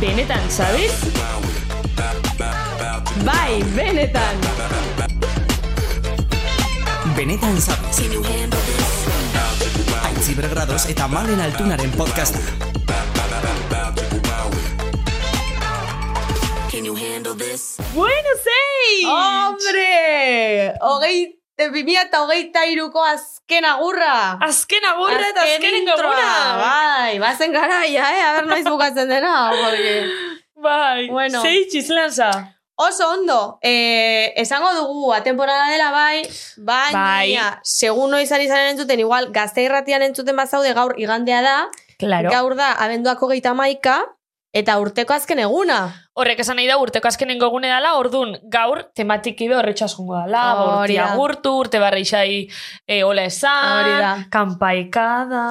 Benetan, sabes? Bai, benetan. Benetan zabez. Aitzi bergradoz eta malen altunaren podcasta. Bueno, sei! Hombre! Hogei, bimia eta hogeita iruko azken agurra. Azken agurra eta azken ingoguna. Bai, bazen garaia, eh? Aber noiz bukatzen dena. porque- Bai, Bueno. sei txizlanza. Oso ondo, eh, esango dugu, atemporada dela bai, baina, Bai. segun noiz ari zaren entzuten, igual, gazte irratian entzuten bazaude gaur igandea da, Claro. gaur da, abenduako geita maika, eta urteko azken eguna. Horrek esan nahi da urteko azkenengo egune dela, ordun gaur tematiki be horretxo askongo dela, urti da. agurtu, urte barri xai e, ola esan, kanpaikada...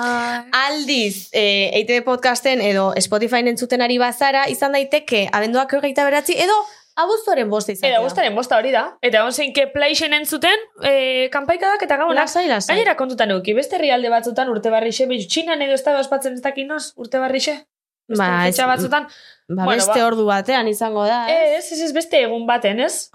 Aldiz, eh, EITB podcasten edo Spotify entzuten ari bazara, izan daiteke, abenduak geita beratzi, edo abuztuaren boste izatea. Eta guztaren bosta hori da. Eta egon zein ke plaixen entzuten, e, kanpaikadak eta gabonak. Lasai, lasai. Gainera kontutan euki, beste herrialde batzutan urte barri xe, bizu, txinan edo ez da ospatzen ez dakinoz, urte barri xe. Beste Ba, ez- batzutan. Ba, Bueno, beste ba. ordu batean izango da. eh? Ez, ez, ez beste egun baten, ez?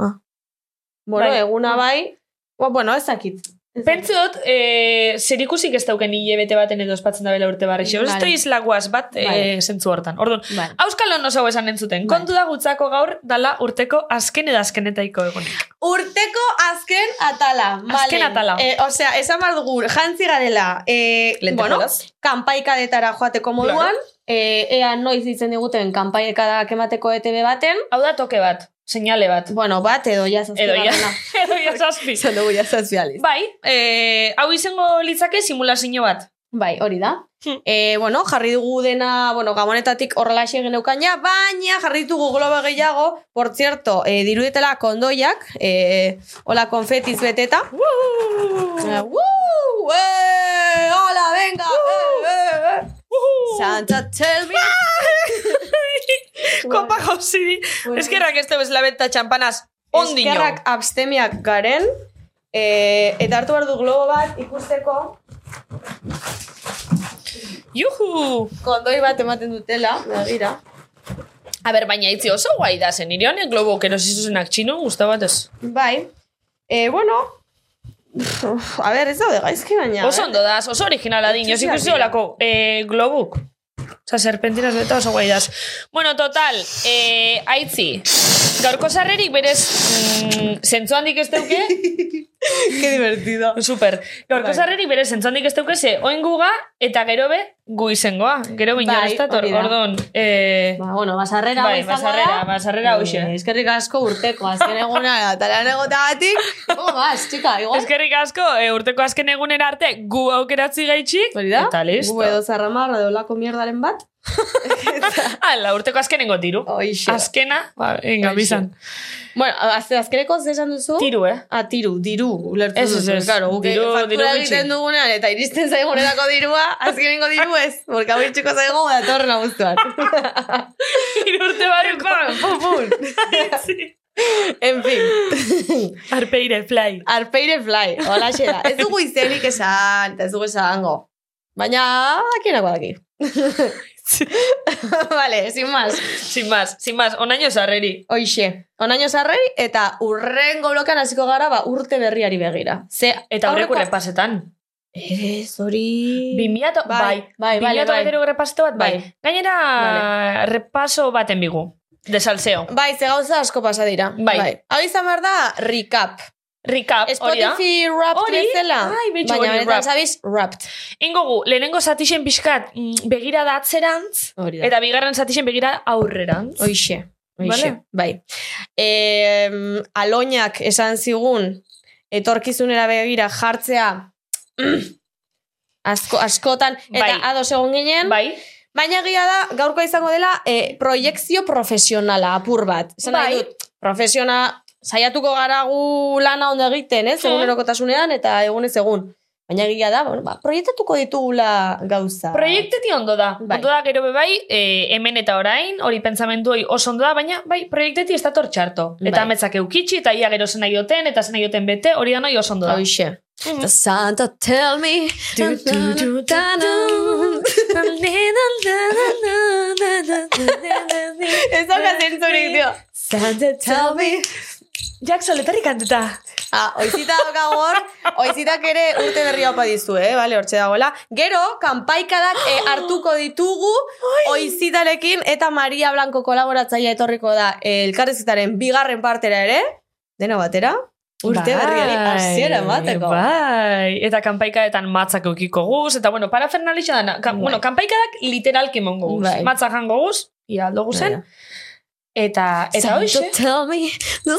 bueno, bai. eguna bai. Ba, bueno, ez dakit. Dakit. Pentsot, e, zer ikusik ez dauken hilebete baten edo ospatzen da bela urte barri xe. Vale. Ez vale. izlaguaz bat e, Vale. zentzu hortan. Orduan, Bai. Auskalo oso esan entzuten. Bai. Kontu da gutzako gaur dala urteko azken edo azkenetaiko egunik. Urteko azken atala. Azken Malen. atala. Eh, osea, esan behar dugu, jantzi garela, eh, bueno, kanpaikadetara joateko moduan, eh, ea noiz ditzen diguten kanpaikadak emateko ETB baten, Hau da toke bat, seinale bat. bueno, bat edo jazazpi Edo ja, edo ja zazpi. Dugu jazazpi aliz. Bai, e, hau izango litzake simulazio bat. Bai, hori da. Hmm. E, bueno, jarri dugu dena, bueno, gabonetatik horrela geneukan ja, baina jarri ditugu globa gehiago, por cierto, e, dirudetela kondoiak, e, hola konfetiz beteta. Uh, uh, eh, hola, venga! Eh, eh, eh. Santa, tell me! Kopa gauzidi. Eskerrak ez tebez labeta txampanaz ondino. Eskerrak abstemiak garen, e, eta hartu behar du globo bat ikusteko Juhu! kondoi bat ematen dutela, begira. A ber, baina itzi oso guai da zen. Nire honek globo, que no zizuzenak txino, guzta bat ez. Bai. E, bueno, Uf, a ber, ez daude gaizki baina. Oso eh? ondo daz, oso originala din. Joz Txikiak ikusi dira. olako e, globuk. Osa, serpentinas beta oso guai daz. Bueno, total, e, aitzi. Gaurko sarrerik berez, mm, zentzu handik ez deuke, Qué divertido. Super. Gaurko Bai. sarrerik berez zentzu handik ez deuke, ze oin guga eta gero be gu izengoa. Gero bina Bai, ez dator, ordon. E, Ba, bueno, basarrera bai, basarrera, basarrera hause. Eh, eskerrik asko urteko, azken eguna eta lan egotagatik. Oh, bas, txika, igual. Eskerrik asko, e, urteko azken egunera arte gu aukeratzi gaitxik. Eta listo. Gu edo zarramarra edo lako mierdaren bat. Ala, urteko azkenengo tiru. Oixe. Azkena, ba, Hoxe. bizan. Bueno, azte azkeneko ze esan duzu? Tiru, eh? Ah, tiru, diru, ulertu Ez, ez, duzu. ez. Claro, guk Diru- diru egiten dugunean eta iristen zaigunerako dirua, azkenengo diru ez. Porque hau itxuko zaigu datorren abuztuan. Irurte barruko. Pum, pum. En fin. Arpeire, fly. Arpeire fly, hola da. Ez dugu izenik esan, eta ez dugu esango. Baina, dakienako daki. vale, sin más. Sin más, sin más, onaino sarreri. Hoixe, onaino zarrei, eta urrengo blokan hasiko gara, ba, urte berriari begira. Ze, Eta aurreko repasetan. Ez, hori... Bimiato, Bai, bai, bai, bai, bai, bai. Repasto bat, bai. Bai. Gainera, repaso baten bigu. De salseo. Bai, ze gauza asko pasa dira. Bai. Hau izan behar da, recap. Recap. Spotify Wrapped Hori? bezala. Ai, betxo, Baina benetan zabiz, Wrapped. Ingo gu, lehenengo zatixen pixkat mm, begira da atzerantz, eta bigarren zatixen begira aurrerantz. Hoixe. Hoixe, Vale. bai. E, aloinak esan zigun, etorkizunera begira jartzea asko, askotan, eta Bai. ados egon ginen, Bai, baina egia da, gaurko izango dela, e, proiekzio profesionala apur bat. Nahi Bai. dut, profesiona, saiatuko gara gu lana ondo egiten, ez? Egunerokotasunean eta egunez egun. Baina egia da, bueno, ba, proiektatuko ditugula gauza. Proiekteti ondo da. Bai. Ondo da, gero be bai, e, hemen eta orain, hori pentsamendu hori oso ondo da, baina bai, proiekteti ez dator txarto. Eta bai. ametzak eukitxi, eta ia gero zen joten, eta zen joten bete, hori da noi oso ondo da. Hoxe. Mm -hmm. Santa tell me du, du, du, da, Ez da, da, Jak soletarri kantuta. Ah, oizita hor, oizitak ere urte berri hau dizu, eh? Vale, hortxe dagoela. Gero, kanpaikadak eh, hartuko ditugu oizitarekin eta Maria Blanco kolaboratzaia etorriko da eh, elkarrizitaren bigarren partera ere. Dena batera. Urte berriari hasiera emateko. Bai, eta kanpaikaetan matzak eukiko guz, eta bueno, parafernalixa dana. Ka, Bai. bueno, kanpaikadak literalki emongo guz. Bai. Matzak jango guz, ia aldo guzen. Eta, eta Santa, hoxe. tell me sun.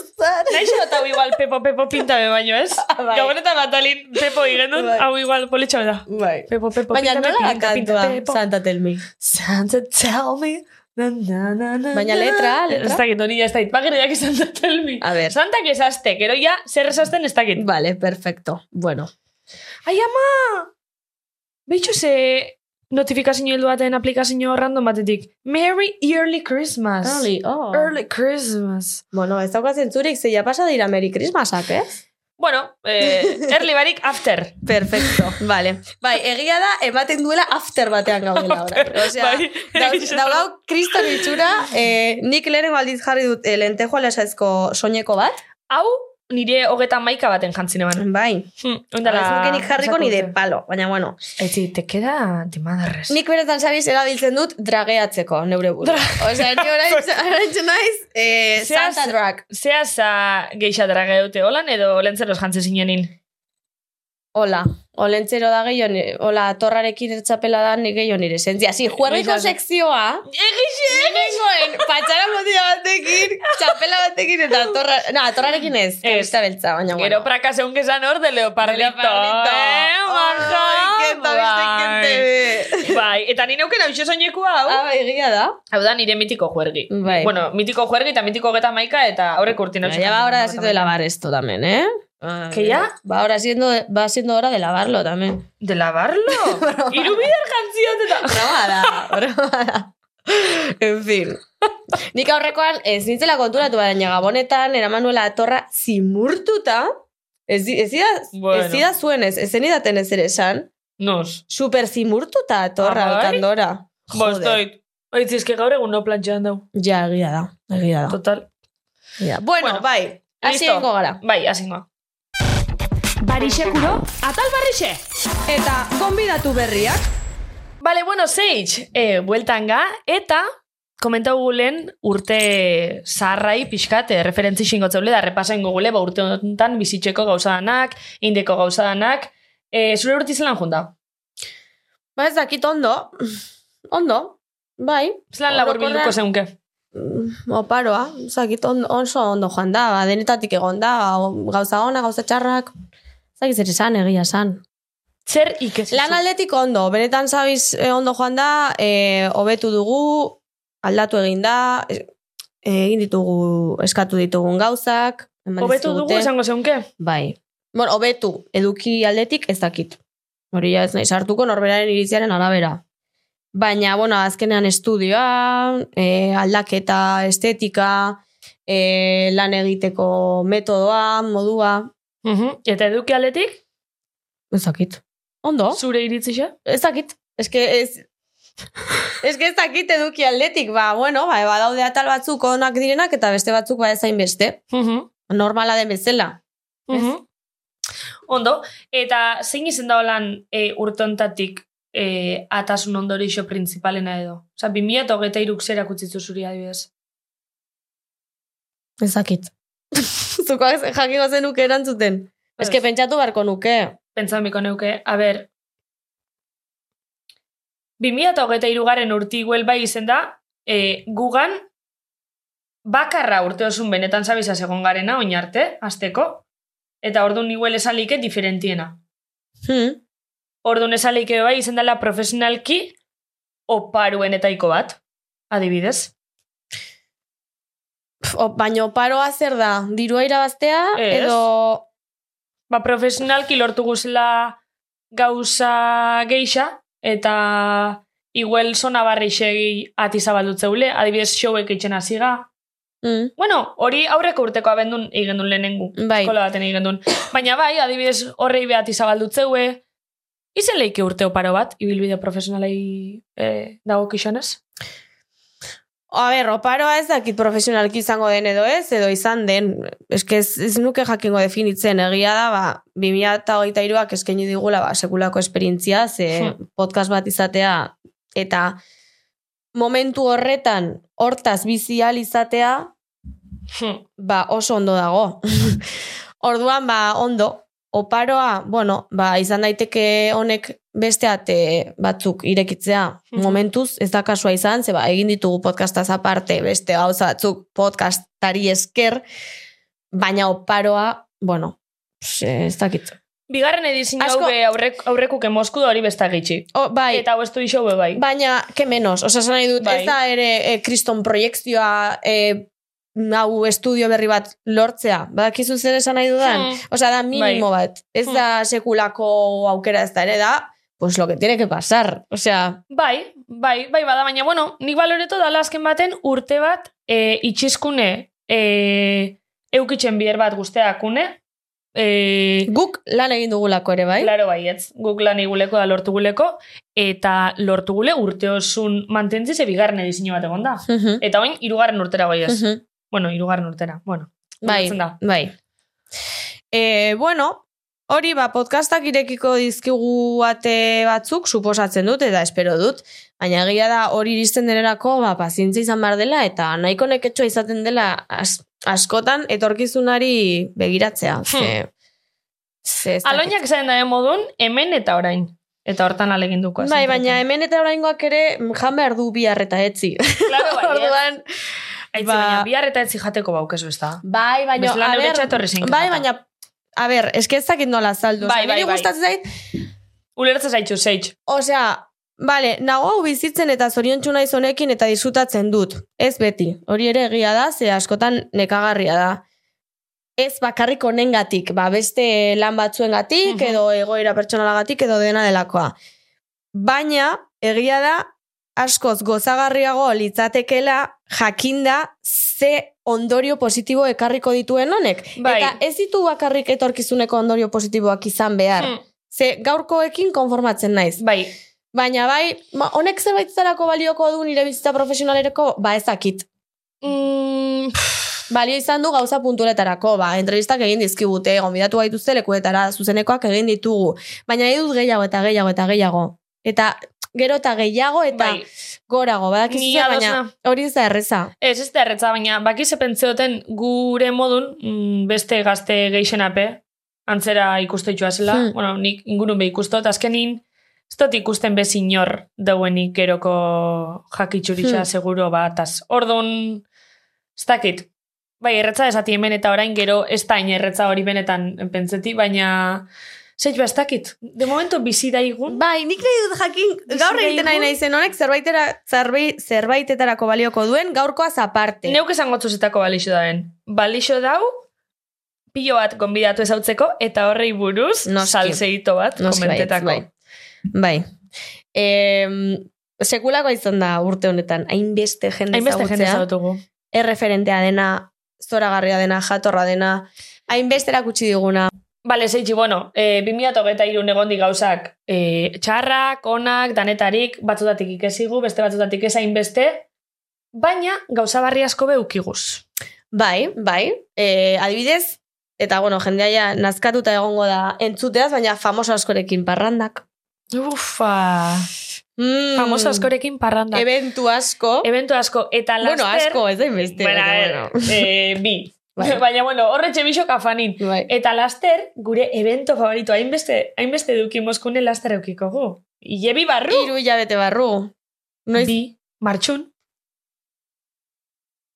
Naixo eta hau igual Pepo Pepo pinta be baino, ez? Bai. Gabonetan batalin Pepo igendun, Bai. hau igual politxo da. Bai. Pepo Pepo Baina pinta, nola pinta, pinta, Pepo. Santa tell me. Santa tell me. Na, na, na, na, Baina na. letra, letra? Ez dakit, hori ez dakit. Bagere daki Santa tell me. A ver. Santak esazte, gero ya, zer esazten ez dakit. Vale, perfecto. Bueno. Ai, ama! Beitxu ze notifikazio heldu baten aplikazio random batetik. Merry Early Christmas. Early, oh. Early Christmas. Bueno, ez dauka zentzurik, ze ja pasa dira Merry Christmasak, eh? Bueno, eh, early barik after. Perfecto, vale. Bai, egia da, ematen duela after batean gaudela orain. Osea, Bai. dauz- daugau kriston itxura, eh, nik lehenengo aldiz jarri dut eh, lentejo alasaizko soineko bat. Hau, nire hogeta maika baten jantzin eban. Bai, Hmm, ondala... ez nukenik jarriko ni de sakurte. palo, baina bueno. Etzi, te queda de madres. Nik beretan sabiz erabiltzen dut drageatzeko neure buru. Osea, ni orain orain naiz, eh, Santa drag. Zea za geixa drage dute holan edo lentzeros jantze zinenin. Hola, olentzero da gehiago, ni- hola, torrarekin ertzapela da ni gehiago nire sentzia. Si, juerriko sekzioa, Egixe! Nengoen, patxara motila batekin, txapela batekin eta torra... No, torrarekin ez, kamista beltza, baina Gero praka zeun gesan hor de leopardito. Leopardito. Eh, maja! Ai, kenta beste kente. Bai, eta ni neuken hau soineku hau. Ah, bai, egia da. Hau da nire mitiko juergi. Bai. Bueno, mitiko juergi eta mitiko geta maika eta aurrek urtin Ya va hora de lavar esto también, ¿eh? Ah, ¿Que ya? Va ahora siendo, va siendo hora de lavarlo también. De lavarlo? Irubider jantziot eta... Broma da, broma da. En fin. Nik aurrekoan ez nintzela konturatu baina gabonetan eraman nuela torra zimurtuta. Ez, ez, ida, Bueno. ez ida zuen ez, ez zenidaten ez ere esan. Nos. Super zimurtuta torra Ah, alkandora. Bostoit. Oitzi, eske gaur egun no plantxean dau. Ja, egia da, egia da. Total. Egia. Bueno, Bueno, bai, hasi egingo gara. Bai, asingoa. Barixekuro, atal barrixe! Eta, gonbidatu berriak. Vale, bueno, Sage, eh, bueltan ga, eta komentau gulen urte zaharrai pixkat, eh, referentzi xingo zeule, da repasen gugule, ba urte honetan bizitzeko gauzadanak, indeko gauzadanak, eh, zure urte zelan junda? Ba ez dakit ondo. Ondo, bai. Zelan labor Orokorrean- bilduko zeunke? Mm, Oparoa, zakit on, oso ondo joan da, ba, denetatik egon da, gauza ona, gauza txarrak, zakit zer esan, egia esan. Zer ikez? Lan aldetik ondo, benetan zabiz eh, ondo joan da, eh, hobetu dugu, aldatu egin da, eh, egin ditugu, eskatu ditugun gauzak, Hobetu dugu esango zeunke? Bai. Bueno, hobetu, eduki aldetik ez dakit. Hori ez nahi sartuko norberaren iritziaren arabera. Baina, bueno, azkenean estudioa, e, aldaketa, estetika, e, lan egiteko metodoa, modua, Mhm. Eta eduki aldetik? ez dakit. Ondo? Zure iritzixe? Ez dakit. Ez que ez... Ez que ez dakit eduki aldetik, ba, bueno, ba, badaude atal batzuk onak direnak eta beste batzuk ba ezain beste. Mhm. Normala den bezala. Mhm. Ondo, eta zein izen da holan e, urtontatik e, atasun ondorixo principalena edo? Osa, 2000 eta hogeita iruk zerak utzitzu zuri adibidez. Ez Zuko jakingo zenuke erantzuten. Ez que pentsatu beharko nuke. Pentsamiko neuke, a ber, 2000 eta hogeita irugaren urti iguel bai izen da, e, gugan, bakarra urte osun benetan zabiza segon garena, oin arte, azteko, eta orduan iguel esalike diferentiena. Hmm. Orduan esalike bai izen dela profesionalki oparuen etaiko bat, adibidez. Baina paroa zer da? Dirua irabaztea Ez. edo... Ba, profesionalki lortu guzela gauza geixa, eta iguel sona barri segi ati zabaldutzeule, adibidez showek eitzen hasiga. Mm. Bueno, hori aurreko urteko abendun igendun lehenengu. Bai. Eskola baten igendun. Baina bai, adibidez horrei behati zabaldutzeue, izen leike urteo paro bat, ibilbide profesionalei eh, dago kixonez? A ber, oparoa ez dakit profesionalki izango den edo ez, edo izan den. Eske ez, ez nuke jakingo definitzen, egia da, ba, 2008ak eskaini digula ba, sekulako esperientzia, ze Hmm. podcast bat izatea, eta momentu horretan hortaz bizial izatea, Hm. ba, oso ondo dago. Orduan, ba, ondo, oparoa, bueno, ba, izan daiteke honek besteat eh, batzuk irekitzea Mhm. momentuz, ez da kasua izan, ze ba, egin ditugu podcastaz aparte, beste gauza batzuk podcastari esker, baina oparoa, bueno, eh, ez dakit. Bigarren edizio Asko- hau aurrek, aurrekuk emozku da hori besta gitxi. O, bai, Eta hau ez du iso bai. baina, ke menos, osa esan nahi dut, Bai. ez da ere e, kriston proiektzioa e, hau estudio berri bat lortzea. Badakizu zer esan nahi dudan? Hmm. Osea, da minimo bat. Ez Hmm. da sekulako aukera ez da ere da, pues lo que tiene que pasar. Osea, Bai, bai, bai bada, baina, bueno, nik baloreto dala azken baten urte bat e, itxiskune e, eukitzen bier bat guzteakune. E, guk lan egin dugulako ere, bai? Claro, baietz, guk lan iguleko da lortu guleko, eta lortu gule urte osun mantentzi bigarren edizio bat egon da. Mhm, Eta oin, irugarren urtera goiez. mhm. Bueno, irugarren urtera, bueno. Bai, da. bai. E, bueno, hori ba, podcastak irekiko dizkigu ate batzuk, suposatzen dut, eta espero dut, baina egia da hori iristen denerako, ba, pazientzia izan behar dela, eta nahiko neketxoa izaten dela as, askotan etorkizunari begiratzea. Ze, ze dakit. Aloinak esaten da modun, hemen eta orain. Eta hortan alegin duko. Bai, baina hemen eta oraingoak ere mm, jan behar du bihar eta etzi. Claro, bai, Orduan, Aitzi, ba- baina bihar eta etzi jateko baukezu ez da. bai, baina, Bestela a neure txatorri zein bai, baina, a ber, eske ez dakit nola azaldu. Bai, bai, bai. gustatzen zait, Ulertza zaitxu, zeitz. Osea, Vale, nago hau bizitzen eta zoriontsu naiz honekin eta disfrutatzen dut. Ez beti. Hori ere egia da, ze askotan nekagarria da. Ez bakarrik honengatik, ba beste lan batzuengatik edo egoera pertsonalagatik edo dena delakoa. Baina egia da askoz gozagarriago litzatekela jakinda ze ondorio positibo ekarriko dituen honek. Bai. Eta ez ditu bakarrik etorkizuneko ondorio positiboak izan behar. Hmm, Ze gaurkoekin konformatzen naiz. Bai, Baina bai, honek zerbaitetarako balioko du nire bizitza profesionalereko, ba ezakit. mm, Balio izan du gauza punturetarako, ba, entrevistak egin dizkigute, gonbidatu gaituzte lekuetara, zuzenekoak egin ditugu. Baina nahi dut gehiago eta gehiago eta gehiago. Eta gero eta gehiago eta bai. gorago, badakizu baina na. hori ez da erreza. Ez, ez da erretza, baina baki pentseoten gure modun mm, beste gazte geixenape antzera ikusteitxua zela. Hmm. Bueno, nik ingurun be ikustot, azkenin ez dut ikusten bezinor dauenik geroko jakitxuritxa Hmm. seguro bat. Az. Orduan, ez dakit. Bai, erretza esati hemen eta orain gero ez da erretza hori benetan pentseti, baina Zeitz ba, ez dakit. De momento bizi daigun. Bai, nik nahi dut jakin, gaur egiten nahi daigun. naizen honek zerbaitera, zerbait, zerbaitetarako balioko duen gaurkoaz aparte. Neuk esango zuzetako balixo daen. Balixo dau, pilo bat gonbidatu ezautzeko, eta horrei buruz, Noski. salseito bat Noski baietz, komentetako. bai. Bai. E, sekulako izan da urte honetan, hainbeste jende Hainbeste jende erreferentea dena, zoragarria dena, jatorra dena, hainbeste erakutsi diguna. Bale, zeitzi, bueno, e, 2008 irun egondi gauzak e, txarrak, onak, danetarik, batzutatik ikesigu, beste batzutatik ez hainbeste, baina gauza barri asko beukiguz. Bai, bai, e, adibidez, eta bueno, jendea ja nazkatuta egongo da entzuteaz, baina famoso askorekin parrandak. Ufa, Mm, famoso askorekin parranda. Eventu asko. Eventu asko, eta laster... bueno, asko, ez da inbeste. Bueno, bueno. eh, bi. Bai. Baina, bueno, horretxe bixo kafanin. Bai. Eta laster, gure evento favorito, hainbeste, hainbeste duki moskune laster eukiko gu. Iebi barru. Hiru hilabete barru. Noiz, Bi, martxun.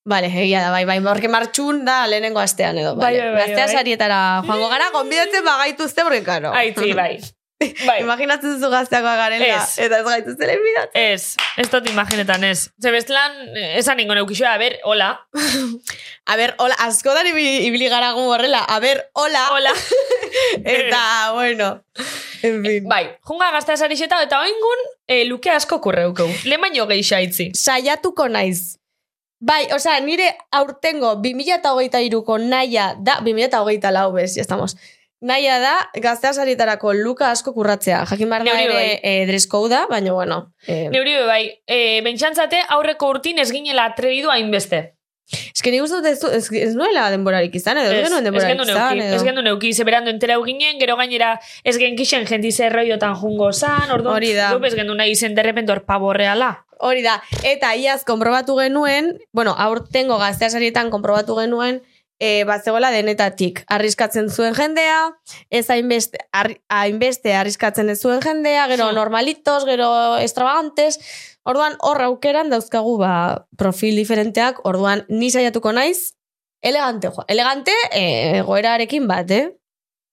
Vale, egia da, bai, bai, porque martxun da lehenengo astean edo. Bai, bai, bai, Gaztea bai. sarietara joango gara, gonbidatzen bagaituzte, porque karo. Aitzi, bai. Bai. Imaginatzen zu gazteakoa garela, Ez. eta ez gaituzte lehenbidatzen. Ez, ez dut imaginetan ez. Ze bestelan, esan ningo neukixo, a ber, hola. A ber, hola, askotan ibili, gara gu horrela. A ber, hola. Hola. Eta, bueno, en fin. bai, junga gaztea sarixeta, eta oingun, e, luke asko kurreukeu. Lehen baino geixa itzi. Saiatuko naiz. Bai, osea, nire aurtengo 2008ko naia da, 2008 lau bez, ya estamos. Naia da, gaztea sarietarako luka asko kurratzea. Jakin behar da ere bai. e, dress codea, baina bueno. E, Neuri bai, e, bentsantzate aurreko urtin ez ginela atrebidu hainbeste. Ez que nik uste dut ez, ez, nuela denborarik izan, edo ez, genuen ez denborarik gendu izan, edo. ez gendu neuki, ze berandu entera ginen, gero gainera ez genkixen jendi zerroiotan jungo zan, orduan, Hori da. ez gendu nahi izen derrepent hor paborreala. Hori da, eta iaz konprobatu genuen, bueno, aurtengo gaztea sarietan konprobatu genuen, e, bat zegoela denetatik. Arriskatzen zuen jendea, ez hainbeste, hainbeste arriskatzen ez zuen jendea, gero Hmm. normalitos, gero extravagantes, orduan hor aukeran dauzkagu ba, profil diferenteak, orduan ni saiatuko naiz, elegante, joa. Elegante, e, goerarekin bat, eh?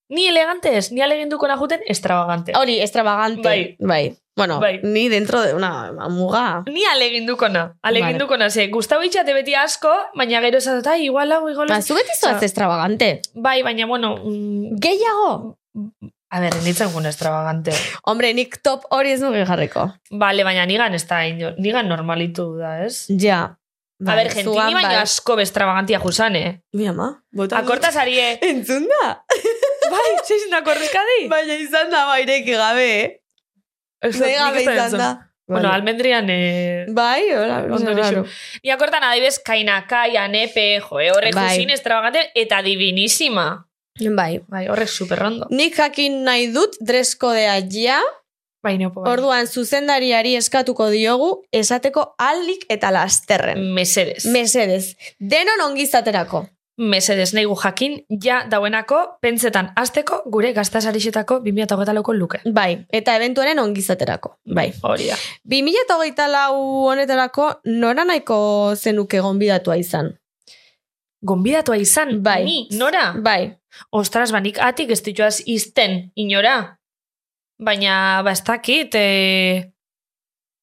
Ni elegante ez, ni aleginduko najuten extravagante. Hori, extravagante. Bai. bai. Bueno, Bai. ni dentro de una muga. Ni alegindukona, alegindukona, ze, gustau itxate beti asko, baina gero esatut, ai, igual hau, igual... Ba, zu beti zoaz extravagante. Bai, baina, bueno, mm, Gehiago? a ber, nintzen gun extravagante. Hombre, nik top hori ez nuke jarriko. Bale, baina nigan ez da, nigan normalitu da, ez? Ja. A ber, gentini baina asko bestrabagantia jusan, eh? Mi ama, bota. Akorta zarie, Entzun da. bai, zeizin da korrezkadi? Baina izan da baireki gabe, eh? Nahi gabe izan da. Bueno, almendrian, eh, Bai, hola, Ondo raro. Ni akortan adibes kainakai, anepe, joe, horrek Bai. jusin extravagante, eta divinísima. Bai. Bai, horrek superrondo. Nik jakin nahi dut dreskodea ja, Bai, neopo, bai. orduan zuzendariari eskatuko diogu esateko aldik eta lasterren. Mesedes. Mesedez, denon ongizaterako. Mesedes nahi jakin, ja dauenako, pentsetan azteko, gure gaztasarixetako 2008 lauko luke. Bai, eta eventuaren ongizaterako. Bai. Hori da. 2008 lau honetarako nora nahiko zenuke gonbidatua izan? Gonbidatua izan, Bai. ni, nora? Bai. Ostras, banik atik ez dituaz izten, inora. Baina, ba, ez dakit, e...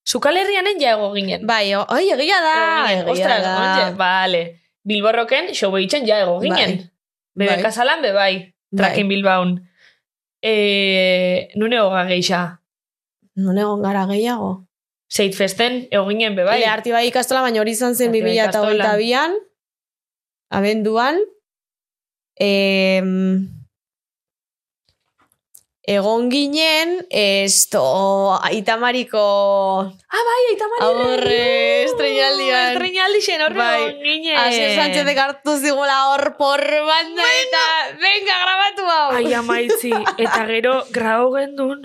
Zukal herrianen jago ginen. Bai, oi, egia da, Ego egia Ostras, da. onge, vale. Bilborroken, show eitzen ja ego ginen. Bai. Bebe Bai. kasalan, be bai. Trakin Bilbaun. E, nune hoga geixa. Non egon gara gehiago. Zeit festen, ego ginen, be bai. Bai. Arti bai ikastola, baina hori izan zen Arti bai 2008an, abenduan, em, egon ginen, esto, Itamariko Ah, bai, aita mari aurre estrenaldian. Estrenaldi xen horre Bai. egon ginen. Asier Sánchez hartu zigula hor por banda eta venga grabatu hau. Ai, amaitzi. Eta gero, grau gendun,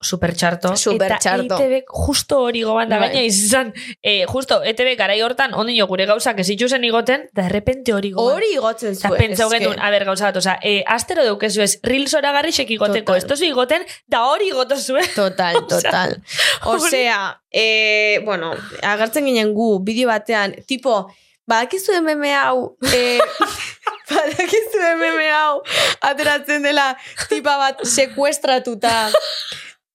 supertxarto. Supertxarto. Eta ETV justo hori goban da, Bai. baina izan, eh, justo ETV garai hortan, ondino gure gauzak ez itxuzen igoten, da repente hori goban. Hori igotzen Eta zuen. pentsau eske. gendun, a ber, gauza bat, oza, eh, astero deukezu ez, reels oragarrixek igoteko, ez tozu igoten, da hori igoto zuen. Total, total. Osea, eh, bueno, agertzen ginen gu, bideo batean, tipo, badakizu meme hau, eh, badakizu meme hau, ateratzen dela tipa bat sekuestratuta.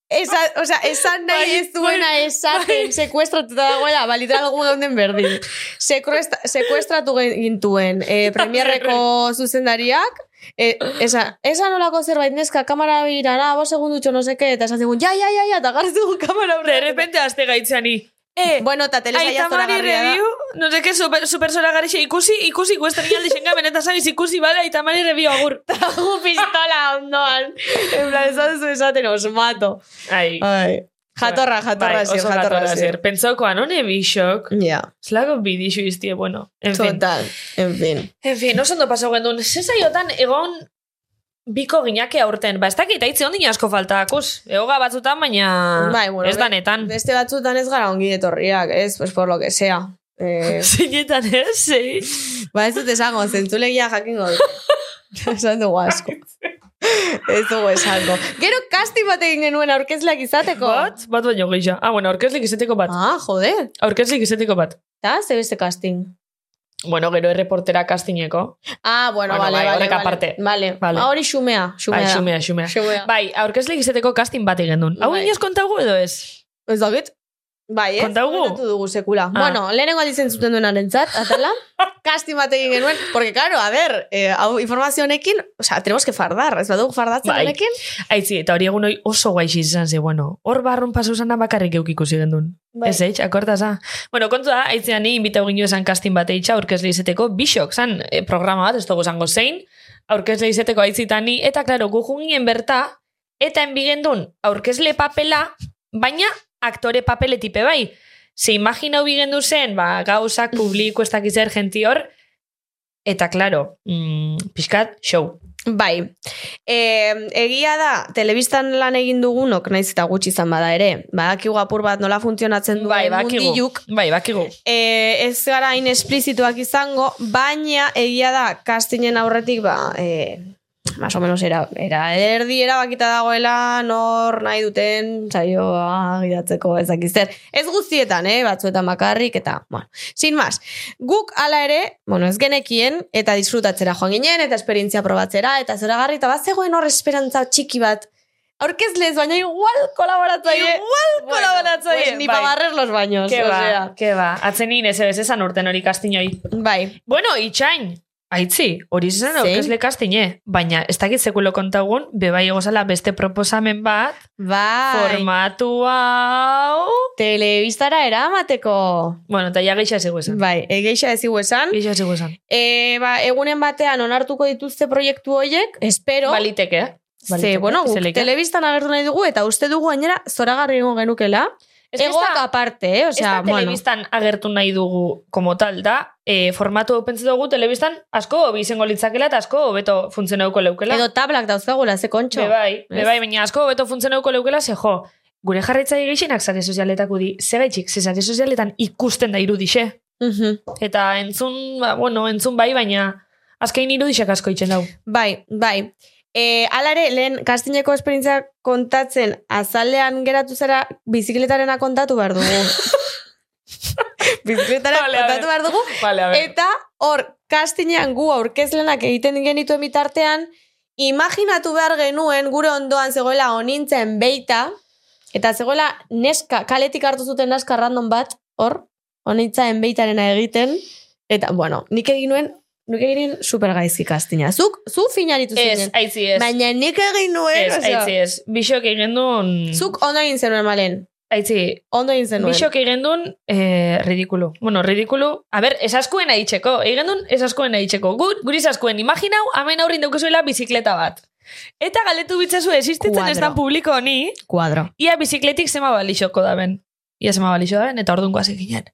Esa, o sea, esan nahi Bai, ez duena bai, esaten sekuestratuta dagoela, ba, literal gu geunden berdin. Sekuestra, sekuestratu gintuen eh, premierreko zuzendariak, eh, esa, esa nolako zerbait neska kamara birara, bo segundutxo no seke, eta esan zigun, ja, ja, ja, ja, eta garrizu kamara De aurrean. repente azte gaitzani. Eh, Bueno, eta telesaia Aita Mari zoragarria da. no sé qué, super, super zoragarrixe, ikusi, ikusi, kuestren aldi xengamen, eta sabiz ikusi, bale, Aita Mari review agur. Gu pistola ondoan. En plan, esan zu esaten, os mato. Ai. Ai. Jatorra, jatorra, bai, oso jatorra, jatorra. Pentsaukoan, hone bixok. Ja, Zlako bidixu iztie, bueno. En fin. total, en fin. En fin, oso ondo pasau gendun. Zezaiotan, egon biko ginake aurten. Ba, ez dakit, aitze ondin asko falta, akus. Egoga batzutan, baina Bai, bueno, ez danetan. Beste batzutan ez gara ongi etorriak, ez? Pues por lo que sea. Eh, Zinetan, ez? Zei. ba, ez dut esango, zentzulegia jakingo dut. Esan dugu asko. ez dugu esango. Gero casting bat egin genuen aurkezleak izateko. Bat? Bat baino gehiago. Ah, bueno, aurkezlik izeteko bat. Ah, joder. Aurkezlik izeteko bat. Eta, ze beste casting. Bueno, gero erreportera castingeko. Ah, bueno, Bueno, vale, bai, vale, horrek vale. aparte. Vale. Vale. Ah, hori xumea, xumea. Bai, xumea, xumea. Xumea. Bai, aurkezlik izeteko casting bat egin duen. Hau Bai. inoz kontagu edo ez? Ez dakit? Bai, ez? Kontaugu? Dugu sekula. Ah. Bueno, lehenengo aldizen zuten duenaren zat, atala. Casting bat egin genuen. Porque, claro, a ver, eh, hau informazio honekin, o sea, tenemos que fardar, ez badugu fardatzen Bai. honekin. Aitzi, eta hori egun hori oso guaixi izan ze, bueno, hor barrun pasu zana bakarrik eukiko ziren duen. Bai. Ez eitz, akortaza. Bueno, kontu da, aitzean ni invitau gino esan casting bat eitxa, aurkezle izeteko, bisok, zan, eh, programa bat, ez dugu zango zein, aurkezle izeteko aitzitani, eta klaro, gu jungien berta, eta enbigendun aurkezle papela, baina aktore papeletipe bai. Ze imaginau bigendu zen, ba, gauzak publiko ez dakiz zer genti hor, eta klaro, mm, pixkat, show. Bai. E, egia da, telebistan lan egin dugunok, naiz eta gutxi izan bada ere, badakigu apur bat nola funtzionatzen duen Bai, bakigu. mundiluk, Bai, bakigu. e, ez gara hain esplizituak izango, baina egia da, kastinen aurretik, ba, e, más o menos era, era erdi erabakita dagoela nor nahi duten saioa gidatzeko ezakizter. Ez guztietan, eh, batzuetan bakarrik, eta, bueno, sin más. Guk ala ere, bueno, ez genekien, eta disfrutatzera joan ginen, eta esperientzia probatzera, eta zoragarri, eta bat zegoen hor esperantza txiki bat, aurkezlez, baina igual kolaboratzaile. Igual kolaboratzaile. pues, ni bai. pa barrer los baños. Ke ba, osea. ke ba. Atzenin ez ez esan urten hori kastinoi. Bai. Bueno, itxain. Aitzi, hori zen aurkezle kastine. Baina, ez dakit sekulo kontagun, bebai egozala beste proposamen bat, Bai. formatu hau... Telebistara eramateko. Bueno, eta ja geixa zego esan. Bai, egeixa ezigu esan. Geixa zego esan. E, ba, egunen batean onartuko dituzte proiektu hoiek, espero. Baliteke, eh? Ze, Baliteke, bueno, guk telebistan agertu nahi dugu, eta uste dugu gainera zoragarri egongo genukela. Ez ez Egoak da- aparte, eh? Ez Osea, da bueno. telebistan agertu nahi dugu como tal, da, e, formatu hau pentsa dugu telebistan asko hobi izango litzakela eta asko hobeto funtzionauko leukela. Edo tablak dauzkagula, ze kontxo. Be bai, be Ez? bai, baina asko hobeto funtzionauko leukela, ze jo, gure jarraitzaile gehienak sare sozialetako di, ze gaitxik, ze sare sozialetan ikusten da irudixe. Mhm. Eta entzun, ba, bueno, entzun bai, baina azkein irudixek asko itxen dau. Bai, bai. E, ala ere, lehen kastineko esperientzia kontatzen azalean geratu zera bizikletarena kontatu behar dugu. bizikletara Vale, kontatu behar dugu. Vale, Eta hor, kastinean gu aurkezlenak egiten genituen bitartean, imaginatu behar genuen gure ondoan zegoela onintzen beita, eta zegoela neska, kaletik hartu zuten neska random bat, hor, onintzaen beitarena egiten, eta, bueno, nik egin nuen, nik egin nuen super gaizki kastina. Zuk, zu finaritu Ez, zinen. aitzi ez. Baina nik egin nuen, Ez, osea, aitzi ez. Bixok egin duen... zuk ondo egin zenuen, malen. Aitzi, Ondo egin zenuen. Bixok egin duen eh, ridikulu. Bueno, ridikulu. A ber, esaskuen aitzeko. Egin duen esaskuen aitzeko. Gur, guri esaskuen imaginau, hemen aurrin daukezuela bizikleta bat. Eta galdetu bitzazu existitzen ez dan publiko honi, Kuadro. ia bizikletik zema balixoko daben. Ia zema balixo daben, eta orduan guazik ginen.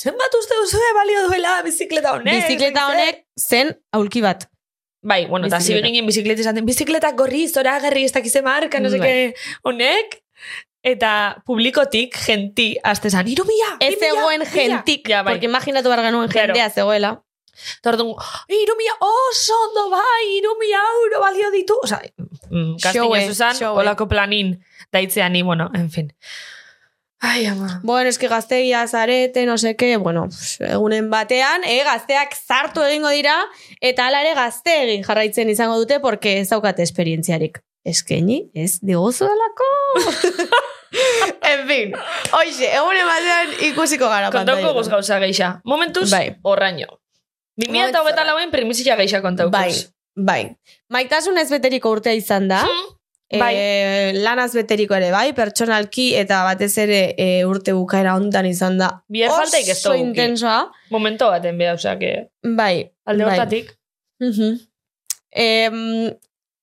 Zenbat uste duzu balio duela bizikleta honek? Bizikleta honek zen aulki bat. Bai, bueno, eta zibi Bizikleta. ginen bizikleta izaten, bizikleta gorri, zora agarri, ez dakize marka, no Bai. seke, honek, eta publikotik, genti, azte zan, irumia, Ez zegoen gentik, ja, bai. porque imaginatu behar genuen Claro. jendea zegoela. Eta orduan, irumia, oso ondo bai, irumia euro balio ditu. Osa, mm, kastin zuzan, showe. olako planin, daitzean ni, bueno, en fin. Ai, ama. Bueno, eski gaztegia zarete, no seke, bueno, egunen batean, eh, gazteak zartu egingo dira, eta hala ere gazte egin jarraitzen izango dute, porque ez daukate esperientziarik. Eskeni, ez diguzu delako. en fin, oixe, egunen batean ikusiko gara Kontauko pantailan. guz gauza geixa. Momentuz, Bai. horraino. 2000 eta hogeta lauen primizia geixa kontaukuz. Bai, bai. Maitasun ez beteriko urtea izan da, Hmm, bai. E, lanaz beteriko ere bai, pertsonalki eta batez ere e, urte bukaera hontan izan da. Bier faltaik ez Oso intensoa. Momento baten beha, osea, que Bai. alde bai. hortatik. Mhm. Em,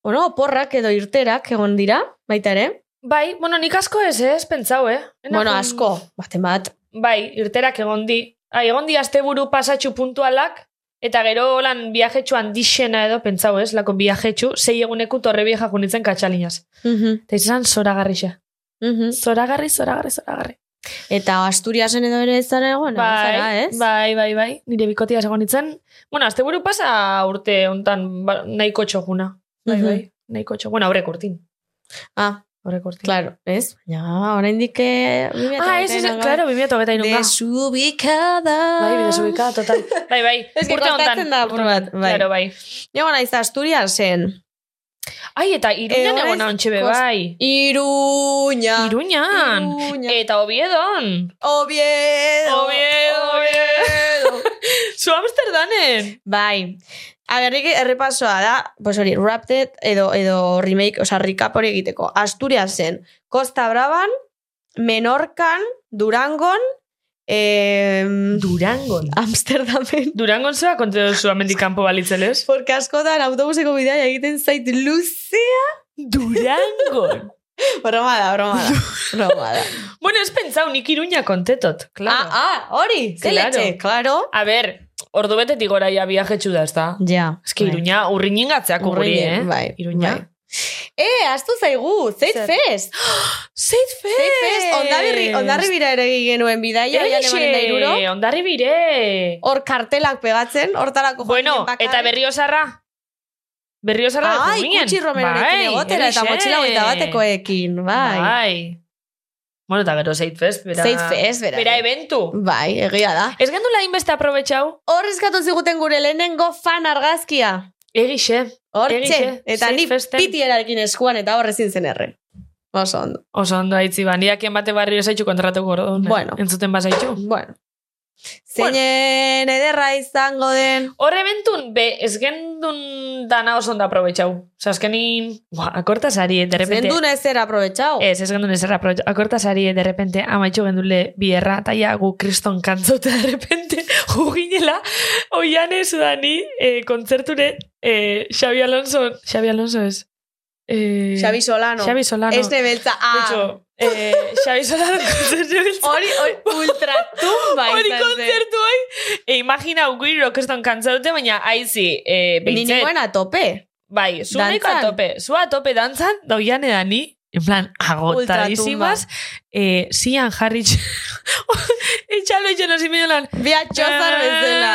bueno, porrak edo irterak egon dira, baita ere. Bai, bueno, nik asko ez, ez, pentsau, eh? Ena bueno, asko, baten bat. Bai, irterak egon di. Ah, egon di asteburu pasatxu puntualak, eta gero lan viajetxu handixena edo, pentsau ez, lako viajetxu, sei eguneku torre vieja junitzen katxalinaz. Mhm, Eta izan zoragarri xe. mhm. Zoragarri, zoragarri, zoragarri. Eta Asturiasen edo ere ez zara egon, bai, zara, ez? bai, bai, bai, nire bikotia egon nintzen. Bueno, asteburu pasa urte hontan ba, nahiko txoguna. Bai, Mhm. bai, nahiko txoguna. Bueno, aurrek urtin. Ah, Aurrek urtin. claro, ez? Ja, oraindik eh, Ah, ez, ez, claro, 2008 irunga. Desubikada. Bai, bidezubika, total. Bai, bai, Ez que urte kostatzen da apur bat, bai. Claro, bai. Nego naiz Asturiasen. Ai, eta iruñan Egon egon hauntxe be bai. Iruña. Iruñan. Iruña. Eta obiedon. Oviedo. Oviedo, Oviedo. Zu Amsterdamen. bai. A ber, nik errepasoa da, pues hori, Rapted edo, edo remake, oza, recap hori egiteko. Asturiasen, Costa Braban, Menorkan, Durangon, eh, Durangon. Amsterdamen. Durangon zeba konte duzu amendik kanpo balitzelez? Porque askotan autobuseko bidea egiten zait luzea. Durangon. Broma da, broma da. Broma da. bueno, ez pentsau, nik iruña kontetot, claro. Ah, ah, hori, Claro. claro. A ber, ordu betetik gora ja viajetxu da, ezta? Ja. Ez que iruña urrinin gatzeak eh? Bai, Iruña. bai. Eh, astu zaigu, Zeit Zer? Fest. Zeit fest! Zeit Fest, ondarri, ondarri bira ere genuen bidaia, oian emanen da iruro. ondarri bire. Hor kartelak pegatzen, hortarako Bueno, joan ginen bakarrik. eta berriozarra? Berriozarra Ai, joan ginen. kutsi romerorekin egotera, eta motxila hogeita batekoekin, bai. Bai. Bueno, eta gero Zeit Fest, bera... Zeit Fest, bera. Bera eventu. Bai, egia da. Ez gendu lain beste aprobetxau? Hor eskatu ziguten gure lehenengo fan argazkia. Egixe. Hortxe, eta ni pitierarekin eskuan eta hor ezin zen erre. Oso ondo. Oso ondo haitzi ba, niakien bate barrio zaitxu kontratuko orduan. Bueno. Entzuten bazaitxu. Bueno. Zeinen ederra izango den. Hor eventun, be, ez gendun dana oso ondo aprobetxau. Osa, azkenin, bua, akorta sari, de repente... Zendun ez zer aprobetxau. Ez, ez gendun ez erra aprobetxau. Akorta sari, de repente, amaitxu gendule bierra, eta ja gu kriston kantzote, de repente, juginela, oiane sudani, eh, kontzerture, eh, Xabi Alonso, Xabi Alonso ez. Eh, Xabi Solano. Xabi Solano. Ez nebeltza. Ah. Betxo, eh, Xabi Solano kontzertu biltza. Hori, hori, ultratumba Hori izan zen. kontzertu hoi. E, imagina, guiro, keston kantzaute, baina aizi, e, Ni behitzen. ninguen a tope. Bai, zu nahiko a Dantzan. tope. Zu a tope dantzan, doian edani, en plan, agotadísimas. Eh, zian jarri Etxalo etxalo zimen lan. Bia txozar bezala.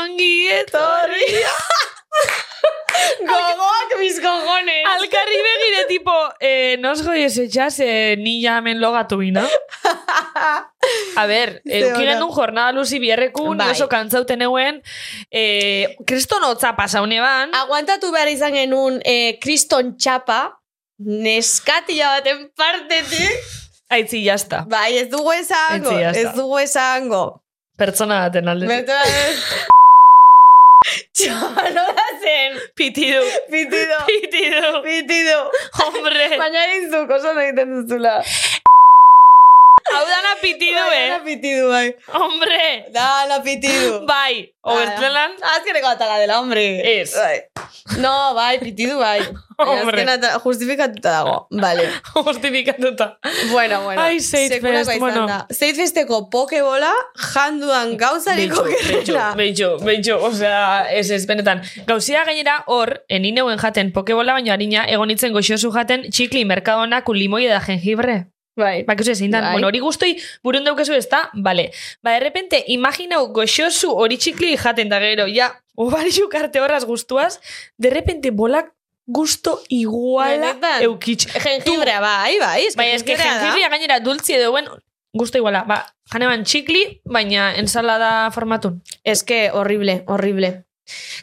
Ongi etorri. Gogoak mis cojones. Alkarri begire, tipo, eh, nos goies etxas, eh, ni jamen logatu bina. A ber, Ze euki ona. gendun jornada luzi bierrekun, Bai. oso kantzauten euen, eh, kriston hotza pasaune ban, Aguantatu behar izan genuen eh, kriston txapa, neskatila baten partetik. aitzi jazta, Bai, ez dugu esango. Etzi, ya está. Ez dugu esango. pertsona baten alde. Bertu Txanola zen. Pitidu, Pitido. pitidu, Pitido. hombre, Baina egin zuk, oso egiten duzula. Hau dana pitidu, eh, pitidu, bai. hombre, Dana pitidu. bai, obertzelan, Azkeneko atala dela, hombre. Ez. Bai. No, bai, pitidu, bai. Hombre. azken ata- justifikatuta dago. Vale. justifikatuta. Bueno, bueno. Ai, izan bueno. da. Zeitfesteko pokebola janduan gauzariko Beitxo, gerrela. beitxo, beitxo, osea, ez ez, benetan. Gauzia gainera hor, enineuen jaten pokebola baino harina, egonitzen goxosu jaten txikli merkadonak limoi da jengibre. Bai. Bakizu ezin dan. Bai. Bueno, hori guztoi burun daukezu ez da, bale. Ba, de repente, imaginau goxosu hori txikli jaten da gero, ja, obarixu karte horraz guztuaz, de repente bolak gusto iguala Benetan. eukitx. Jengibrea, bai, bai. Ez Baina, eske jengibria gainera dultzi edo buen, gusto iguala. Ba, janeban txikli, baina ensalada formatun. Ez que horrible, horrible.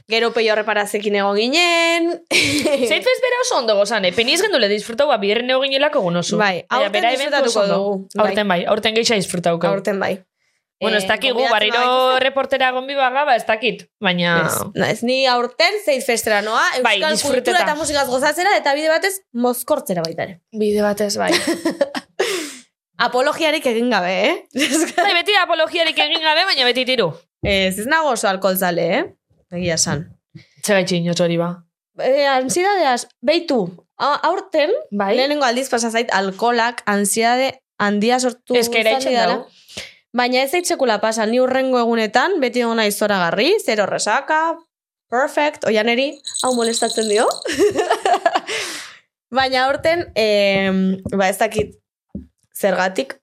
Gero peio reparazekin egon ginen. Zeitfez bera oso ondo gozan, eh? Peniz gendule disfrutau, ba, bierren egon ginelako gunozu. Bai, aurten disfrutatuko dugu, bai. Aurten bai, aurten geisha disfrutauko. Aurten bai. Bueno, ez Eh, dakigu, gonbidatzen barriro reportera gonbi baga, ba, ez dakit. Baina... Ez, na, ez ni aurten Zeitfestera noa, Bai, euskal disfruteta. kultura eta musikaz gozatzera, eta bide batez, mozkortzera baita ere. Bide batez, bai. Apologiarik egin gabe, eh? bai, beti apologiarik egin gabe, baina beti tiru. ez, ez nago oso alkoholzale, eh? Egia san. Txegaitxe inotz hori ba. E, ansidadeaz, beitu, aurten, Bai? lehenengo aldiz pasazait, alkolak, ansiade handia sortu Ez que dau. Baina ez zaitsekula pasa, ni urrengo egunetan, beti gona izora garri, zero resaka, perfect, oianeri, hau molestatzen dio. Baina aurten, eh, ba ez dakit zergatik,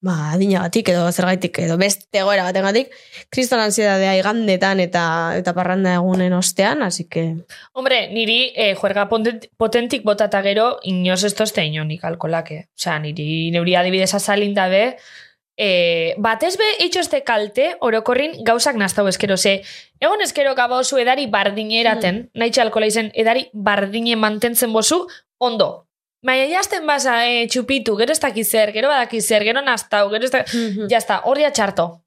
ba, adinagatik edo zergatik edo beste goera batengatik, kriston ansiedadea igandetan eta eta parranda egunen ostean, así que... Hombre, niri eh, juerga potent- potentik botata gero inoz ez tozte inonik alkolake. Osea, niri neuri adibidez azalin dabe, e, batez be itxoste kalte orokorrin gauzak naztau eskero, ze egon eskero gabozu edari bardineraten, mm. nahi txalkola izen edari bardine mantentzen bozu, ondo. Baina jazten baza e, txupitu, gero ez dakiz zer, gero badakiz zer, gero naztau, gero ez dakiz... Mhm. Jazta, hori atxarto.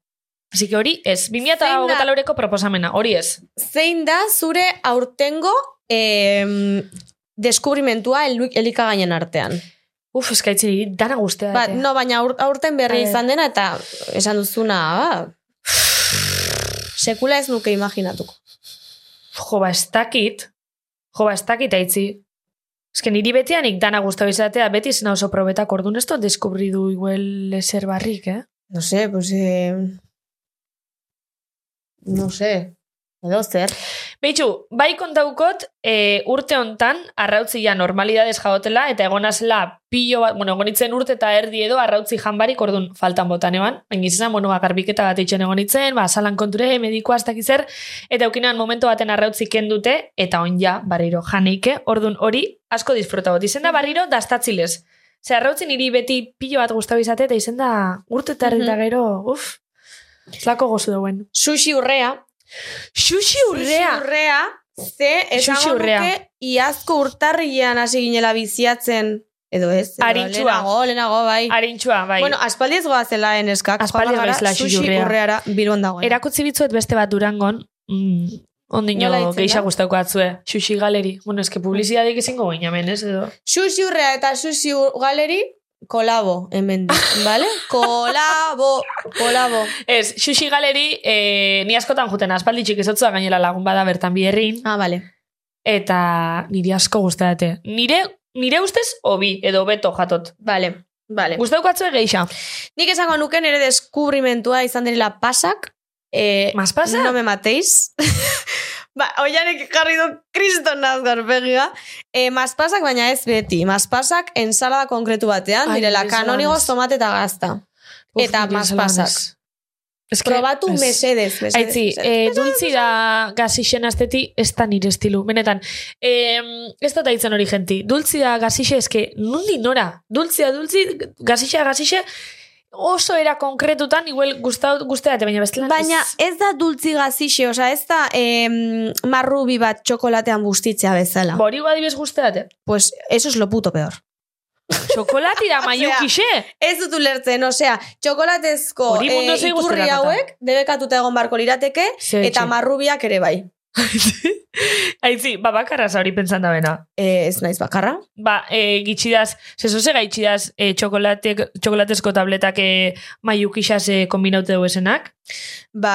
Así que hori ez, 2008 da- laureko proposamena, hori ez. Zein da zure aurtengo em, deskubrimentua el, elikagainen artean? Uf, eskaitziri, dana guztea. Ba, no, baina aur, aurten berri izan dena eta esan duzuna, ba, sekula ez nuke imaginatuko. Jo, ba, ez dakit. Jo, ba, ez dakit aitzi. Ez que niri betianik dana guztau izatea, beti zena oso probetak orduan ez dut deskubridu igual eser barrik, eh? No sé, pues... Eh, no sé. Edo zer. Beitxu, bai kontaukot, e, urte hontan, arrautzi ja normalidades jaotela, eta egonazela pilo bat, bueno, egonitzen urte eta erdi edo arrautzi janbarik, orduan faltan botan eban, baina izan, bueno, ba, garbiketa bat itxen egonitzen, ba, salan konture, medikoa ez dakiz zer, eta aukinan momento baten arrautzi kendute, eta on ja, barriro janeike, orduan hori asko disfruta bot. Izen da barriro dastatzilez. Ze arrautzi niri beti pilo bat guztau izate, eta izen da urte eta eta Mhm. gero, uf, zlako gozu dauen. Sushi urrea. Xuxi urrea! Sushi urrea. Ze, esango urrea. nuke, iazko urtarrian hasi ginela biziatzen. Edo ez. edo Arintxua. Lehenago, lehenago, bai. Harintxua, bai. Bueno, aspaldi ez goazela eneskak. Aspaldi ez goazela urrea. urreara bilbon dagoen. Erakutzi bitzuet beste bat durangon, mm, ondino geixa guztauko atzue, xuxi galeri. Bueno, eske publizidadik izango baina hemen, ez edo. Sushi urrea eta ur- galeri, kolabo, hemen di, vale? Kolabo, kolabo. Ez, xuxi galeri, e, ni askotan juten aspaldi txikizotzua gainera lagun bada bertan bierrin, Ah, vale. eta niri asko guztate. Nire, nire ustez, obi, edo beto jatot. Vale, vale. Guztauko atzue. Nik esango nuke nire deskubrimentua izan direla pasak. Eh, Mas pasa? No me matéis. ba, oianek jarri du kriston nazgar begia. Eh, maspasak baina ez beti. Maspasak ensalada konkretu batean, Ai, direla ensaladas. tomate eta gazta. Uf, Eta maspasak. que- Probatu ez. mesedez, mesedez. Aitzi, eh, dultzi da gazixen azteti, ez da nire estilu. Benetan, eh, ez dut aitzen hori genti. Dultzi da gazixe, eske, nundi nora? Dultzi da dultzi, gazixe da gazixe, oso era konkretutan, igual gustau, guzteate, baina bestelan Baina ez. da dultzi gazixe, osea ez da em, marrubi bat txokolatean bustitzea bezala. Bori adibes guzteate. Pues eso es lo puto peor. Txokolati da maiukixe. Ez dut ulertzen, osea, txokolatezko zei iturri hauek debekatuta egon barko lirateke, Ze eta etxe. marrubiak ere bai. Aitzi, ba, bakarra zauri pentsan da bena. Eh, ez naiz bakarra. Ba, e, gitxidaz, zezo ze gaitxidaz e, txokolate, txokolatezko tabletak e, maiukixaz e, kombinaute duesenak. Ba,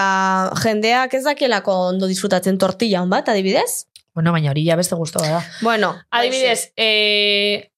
jendeak ez dakielako ondo disfrutatzen tortilla hon bat, adibidez? Bueno, baina hori ja beste guztua da. Bueno, Adibidez, eh,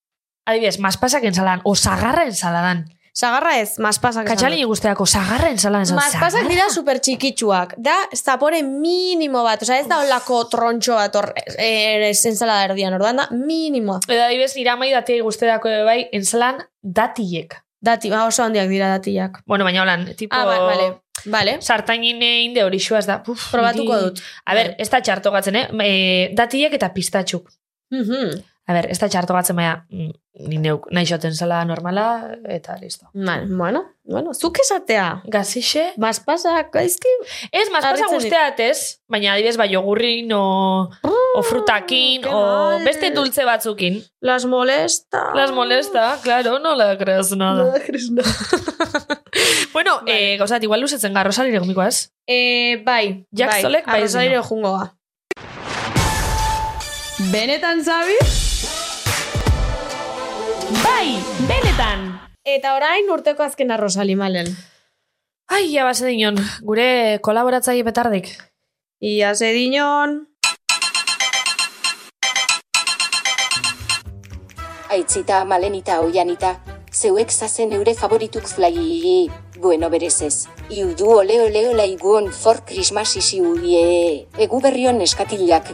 adibidez, maspasak ensaladan, o sagarra ensaladan. Sagarra ez, maspasak Katxalini dut. guzteako, sagarra ensaladan. esan, Maspasak dira super txikitsuak. Da, zapore minimo bat. Osea, ez da olako trontxo bat hor, eh, ensalada erdian. Orduan da, minimoa. Edo adibidez, nire amai datiei guzteako ere bai, ensalan datiek. Dati, ba, oso handiak dira datiak. Bueno, baina holan, tipo... Ah, ba, vale. Vale. Sartainin inde hori ez da. Uf, Probatuko niri- dut. A ber, ez da txartogatzen, eh? E, datiek eta pistatxuk. Mhm. A ber, ez da txartogatzen, baina mm, ni neuk nahi xoten zala normala, eta listo. Vale, bueno, bueno, zuk esatea. Gazixe? Maspasak, gaizki? Ez, maspasa guzteat ez, baina adibidez, ba, jogurrin, o, o frutakin, qué o mal. beste dulce batzukin. Las molesta. Las molesta, claro, no le creas nada. bueno, Vale. eh, gauzat, igual luzetzen garro salire gomiko ez? Eh, bai, Jack bai. Solek, bai, Arrosalire zino. jungo ga. Benetan zabi? Bai, benetan! Eta orain urteko azken arrosali malen. Ai, base dinon, gure kolaboratzaile petardik. Ia se dinon... Aitzita, malenita, oianita, zeuek zazen eure favorituk fly bueno berez ez. Iudu ole ole ole iguon for Christmas isi uie. Egu berrion eskatilak.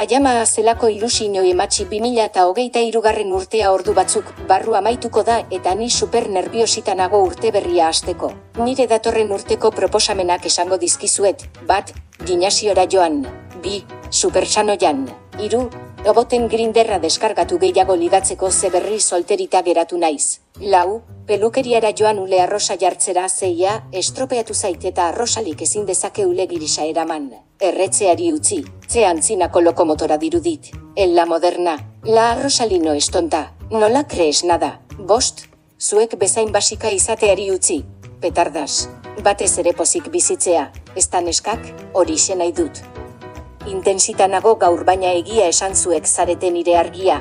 Aiama zelako ilusino ematxi 2000 eta hogeita irugarren urtea ordu batzuk barru amaituko da eta ni super nerviosita nago urte berria hasteko. Nire datorren urteko proposamenak esango dizkizuet, bat, gimnasiora joan, bi, supersano jan, iru, roboten grinderra deskargatu gehiago ligatzeko zeberri solterita geratu naiz. Lau, pelukeriara joan ule arrosa jartzera zeia, estropeatu zait eta arrosalik ezin dezake ule girisa eraman. Erretzeari utzi, ze antzinako lokomotora dirudit. En la moderna, la arrosalino estonta, nola crees nada. Bost, zuek bezain basika izateari utzi. Petardas, batez ere pozik bizitzea, ez neskak, hori nahi dut. Intensitan nago gaur baina egia esan zuek zarete nire argia.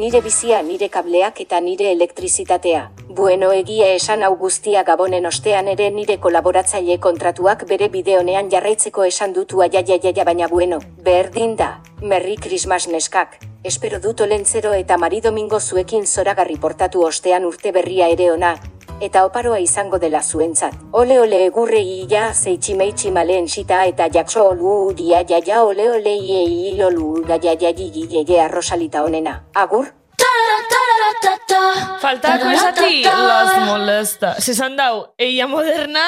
Nire bizia, nire kableak eta nire elektrizitatea. Bueno egia esan hau guztia gabonen ostean ere nire kolaboratzaile kontratuak bere bideonean jarraitzeko esan dutu aiaiaiaia baina bueno. Berdin da, Merry Christmas neskak. Espero dut olentzero eta Mari Domingo zuekin zoragarri portatu ostean urte berria ere ona, eta oparoa izango dela zuentzat. Ole ole egurrei ja zeitsi meitsi maleen sita eta jakso olu dia ja ja ole ole iei olu da ja ja gi gi gi arrosalita onena. Agur? Faltako esati las molesta. Se esan dau, ella moderna,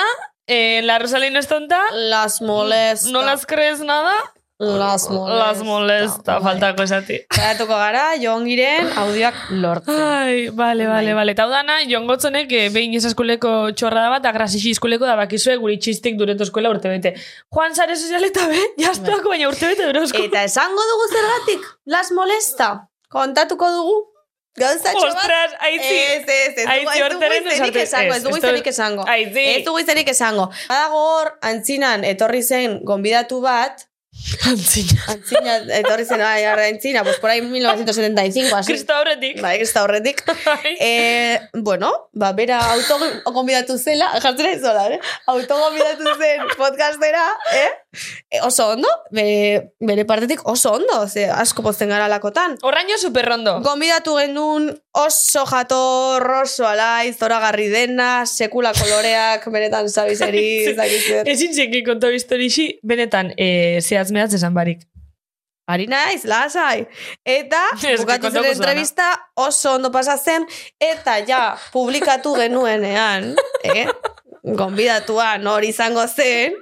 eh, la Rosalina es tonta, Las molesta. no las crees nada, Las molesta. las molesta. Faltako esati. Saiatuko gara, jongiren audioak lortzen. Ai, bale, bale, bale. Eta hau dana, Jon Gotzonek eh, behin esaskuleko txorra da bat, agrasixi iskuleko da bakizue guri txistik dureto eskola urte bete. Juan sare sozialeta be, jaztuako baina urte bete durozko. Eta esango dugu zergatik, las molesta. Kontatuko dugu. Gauzatxo bat. Ostras, aitzi. Ez, ez, ez, Aitzi, hortaren esango, ez ez, dugu izenik esango. Aitzi. Ez dugu izenik esango. Badago hor, antzinan, etorri zen gonbidatu bat, Antzina. antzina, etorri zen, ai, ara, antzina, pues por ahí 1975, así. Krista horretik. Bai, da horretik. Bai. Eh, bueno, ba, bera autogonbidatu zela, jartzen ez zola, eh? Autogonbidatu zen podcastera, eh? E, oso ondo, bere, bere partetik oso ondo, ze asko pozten gara lakotan. Horraino superrondo. Gonbidatu genuen oso jator, oso alaiz, zoragarri dena, sekula koloreak, benetan zabizeri, ez dakit zer. Ezin zeki konta historixi, benetan, e, zehaz mehatz esan barik. Ari naiz, lasai. Eta, bukatu zen entrevista, oso ondo pasatzen, eta ja, publikatu genuenean, eh? Gonbidatuan hori izango zen,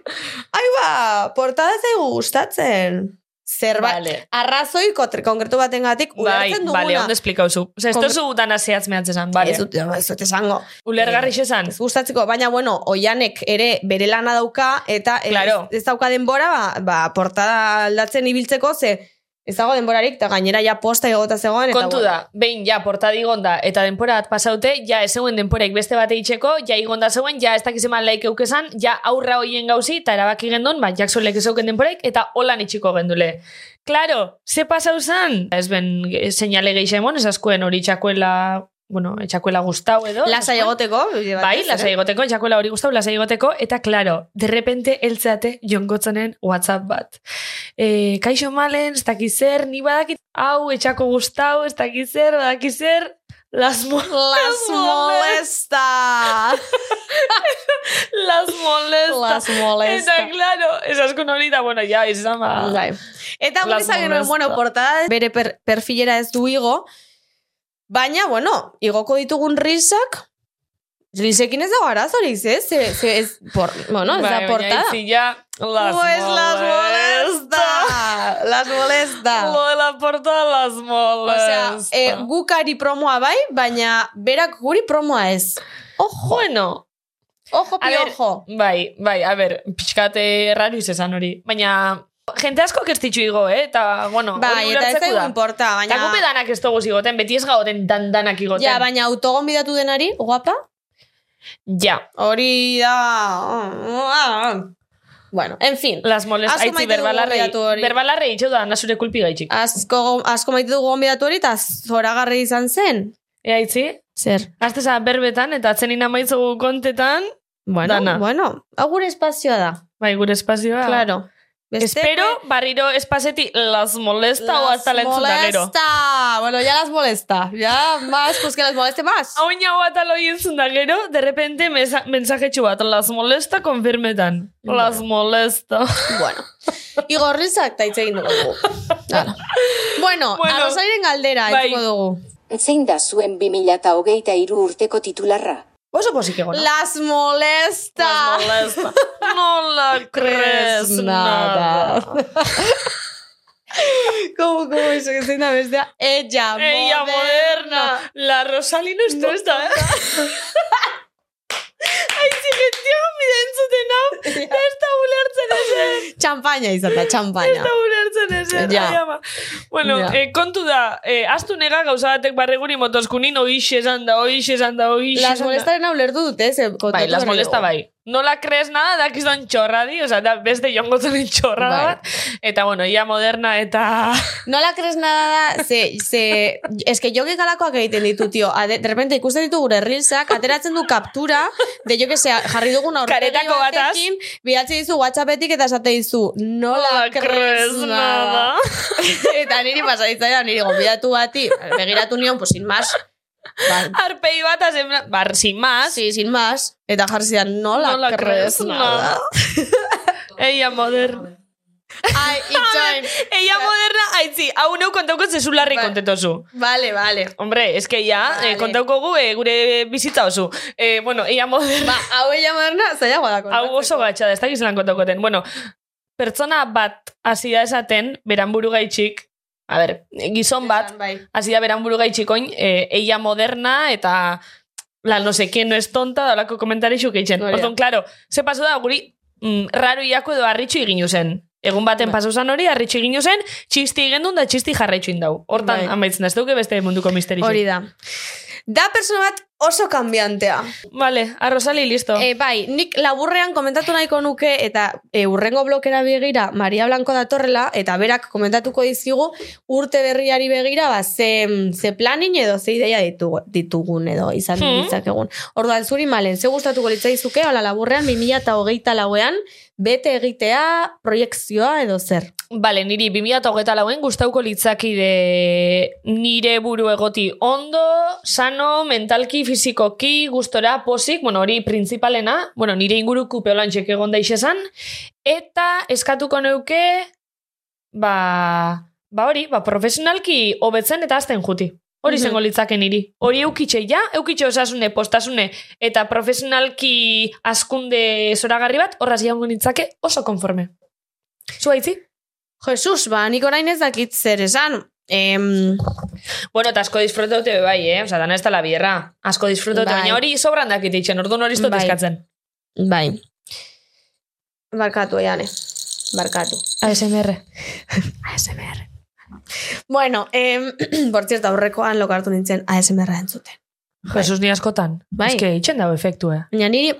ai ba, portada zaigu gustatzen. Zerbait, Vale. arrazoi konkretu batengatik Bai, ulertzen duguna. bale, ondo esplikauzu. Osa, ez tozu dana zehaz mehatz esan, bale. Ez dut, ez dut esango. Ulergarri esan. Ez gustatzeko, baina bueno, oianek ere bere lana dauka, eta ez, Claro. ez dauka denbora, ba, ba, portada aldatzen ibiltzeko, ze ez dago denborarik, eta gainera ja posta egota zegoen. Eta, Kontu bueno, da, behin ja portadi igonda eta denpora bat pasaute, ja ez zegoen denporaik beste bate itxeko, ja igonda zegoen, ja ez dakizeman laik eukesan, ja aurra hoien gauzi, eta erabaki gendun, ba, Jackson lek ezeuken denporaik, eta holan itxiko gendule. Claro, ze pasau zan? Ez ben seinale gehiago emon, ez askoen hori txakuela, bueno, etxakuela gustau edo. Askoen. egoteko. Bai, lasai egoteko, etxakuela hori gustau, lasai egoteko, eta claro, de repente eltzeate Jon Gotzonen WhatsApp bat. E, kaixo malen, ez dakiz zer, ni badakit, hau, etxako gustau, ez dakiz zer, badakiz zer, las, mo Las molesta. las molesta. Las molesta. Eta, claro, esas con horita, bueno, ya, izan ba... Bai. Eta gure Las izan genuen, molesta. bueno, portada bere per, perfilera ez du igo, baina, bueno, igoko ditugun risak, risekin ez dago arazorik, ze, ze, ze, ez, por, bueno, ez da Bai, baina portada. itzi ja, las pues las molesta. Las molesta. Lo de la portada las O molesta. sea, eh, gukari promoa bai, baina berak guri promoa ez. Ojo, Bueno, ojo, ver, piojo. Bai, bai, a ber, pixkate raro izan hori. Baina, jente asko kertitxu igo, eh? Eta, bueno, Bai, eta ez zaigu da. importa, Eta gupe baina... danak ez dugu zigoten, beti ez gauden dan danak igoten. Ja, baina autogonbidatu denari, guapa, Ja, hori da... Bueno, en fin. las molest, Asko aitzi berbalarrei, berbalarrei itxeu da, nasure kulpi gaitxik. Asko, asko maite dugu gonbidatu hori, eta zoragarri izan zen. E, aitzi, Zer? azteza berbetan, eta atzenin amaitzugu kontetan, Bueno, Dana. bueno, hau gure espazioa da. bai, gure espazioa. Claro. Espero, barriro espazeti las molesta o hasta la entzun da gero. molesta. Bueno, ya las molesta. Ya más, pues que las moleste más. Hau ina bat aloi entzun da gero, de repente mesa- mensajetxu bat, las molesta konfirmetan. Las molesta. Bueno. Igor Rilzak ta hitz egin dugu. Bueno, Bueno, arrozairen galdera bai. entzungo dugu. Zein da zuen 2023 urteko titularra? Oso posik egon. Las molesta. Las molesta. No la crees nada. Como, como eso, que zein da bestea. Ella, Ella moderna. La Rosalí no es tonta, eh? Ai, tio, bide entzuten hau. Ez da ulertzen ezen. Champaña izan da, Ez champaña. da ulertzen ezen. Ja. Ama. Bueno, Ja. eh, kontu da, eh, astu nega gauza batek barreguri motoskunin oixe esan da, oixe esan da, oixe Las esan da. molestaren hau lertu dute, eh, ze Bai, las molesta bai. Nola crees nada, da kizan txorradi, oza, da beste jongotzen txorrada Bai. bat. Eta, bueno, ia moderna eta... Nola crees nada da, ze, ze, es que joki galakoak egiten ditu, tio. A, de, de repente ikusten ditu gure reelsak, ateratzen du kaptura, de jo que se, jarri dugun aurpegi batekin, bidaltzen dizu whatsappetik eta esate dizu, nola crees nada. eta niri pasa ditzaidan, niri gonbidatu bati, begiratu nion, pues sin más, Arpei bat, azen, bar, sin más. sí, sin más, eta jarri zidan, nola, Nola crees crees nada. Ella moderna. Ai, itxoin. Ella moderna, aitzi, hau neu kontauko zezularri Bai. kontetozu. Vale, vale. Hombre, es que ya, Vale. eh, kontauko gu eh, gure bizitza oso. Eh, bueno, ella moderna. Ba, hau ella moderna, zailagoa da kontatzeko. Hau oso gatxa da, ez dakiz lan kontaukoten. Bueno, pertsona bat hasi da esaten, beran buru gaitxik, a ber, gizon bat, Bai. hasi da beran buru gaitxikoin, eh, ella moderna eta la no sé quién no es tonta, da olako komentarixuk eitzen. Hori da. Orduan, claro, ze paso da, guri, mm, raro iako edo harritxu iginu zen. Egun baten Bai. paso zan hori, harritxu iginu zen, txisti igendun da txisti jarraitxu indau. Hortan, Bai. amaitzen da, ez duke beste munduko misterixu. Hori da. Da persona bat oso kambiantea. Vale, arrozali, listo. E, bai, nik laburrean komentatu nahiko nuke eta e, urrengo blokera begira Maria Blanco datorrela eta berak komentatuko dizigu urte berriari begira ba, ze, ze planin edo ze ideia ditugu, ditugun edo izan Hmm. ditzakegun. Orduan, zuri malen, ze gustatuko litzaizuke, ala laburrean 2008 lauean, bete egitea, proiektzioa edo zer. Bale, niri 2008 lauen gustauko litzakide nire buru egoti ondo, sano, mentalki, fizikoki, gustora, posik, bueno, hori printzipalena, bueno, nire inguruko peolantxek egon daixezan, eta eskatuko neuke, ba, ba hori, ba, profesionalki hobetzen eta azten juti. Hori Mhm. zengo litzake niri. Hori eukitxe ja, eukitxe osasune, postasune, eta profesionalki askunde zoragarri bat, horraz jaungo nintzake oso konforme. Zu haitzi? Jesus, ba, nik orain ez dakit zer esan. Em, Bueno, eta asko disfrutaute bai, eh? Osa, dana ez da la bierra. Asko disfrutaute, Bai. baina hori sobran dakit itxen, orduan hori iztot Bai. eskatzen. bai. Barkatu, Iane. Barkatu. ASMR. ASMR. Bueno, eh, por cierto, aurrekoan lokartu nintzen ASMR entzuten. Jesus ni askotan. Bai. Ez que itxen dago efektu, eh? Niri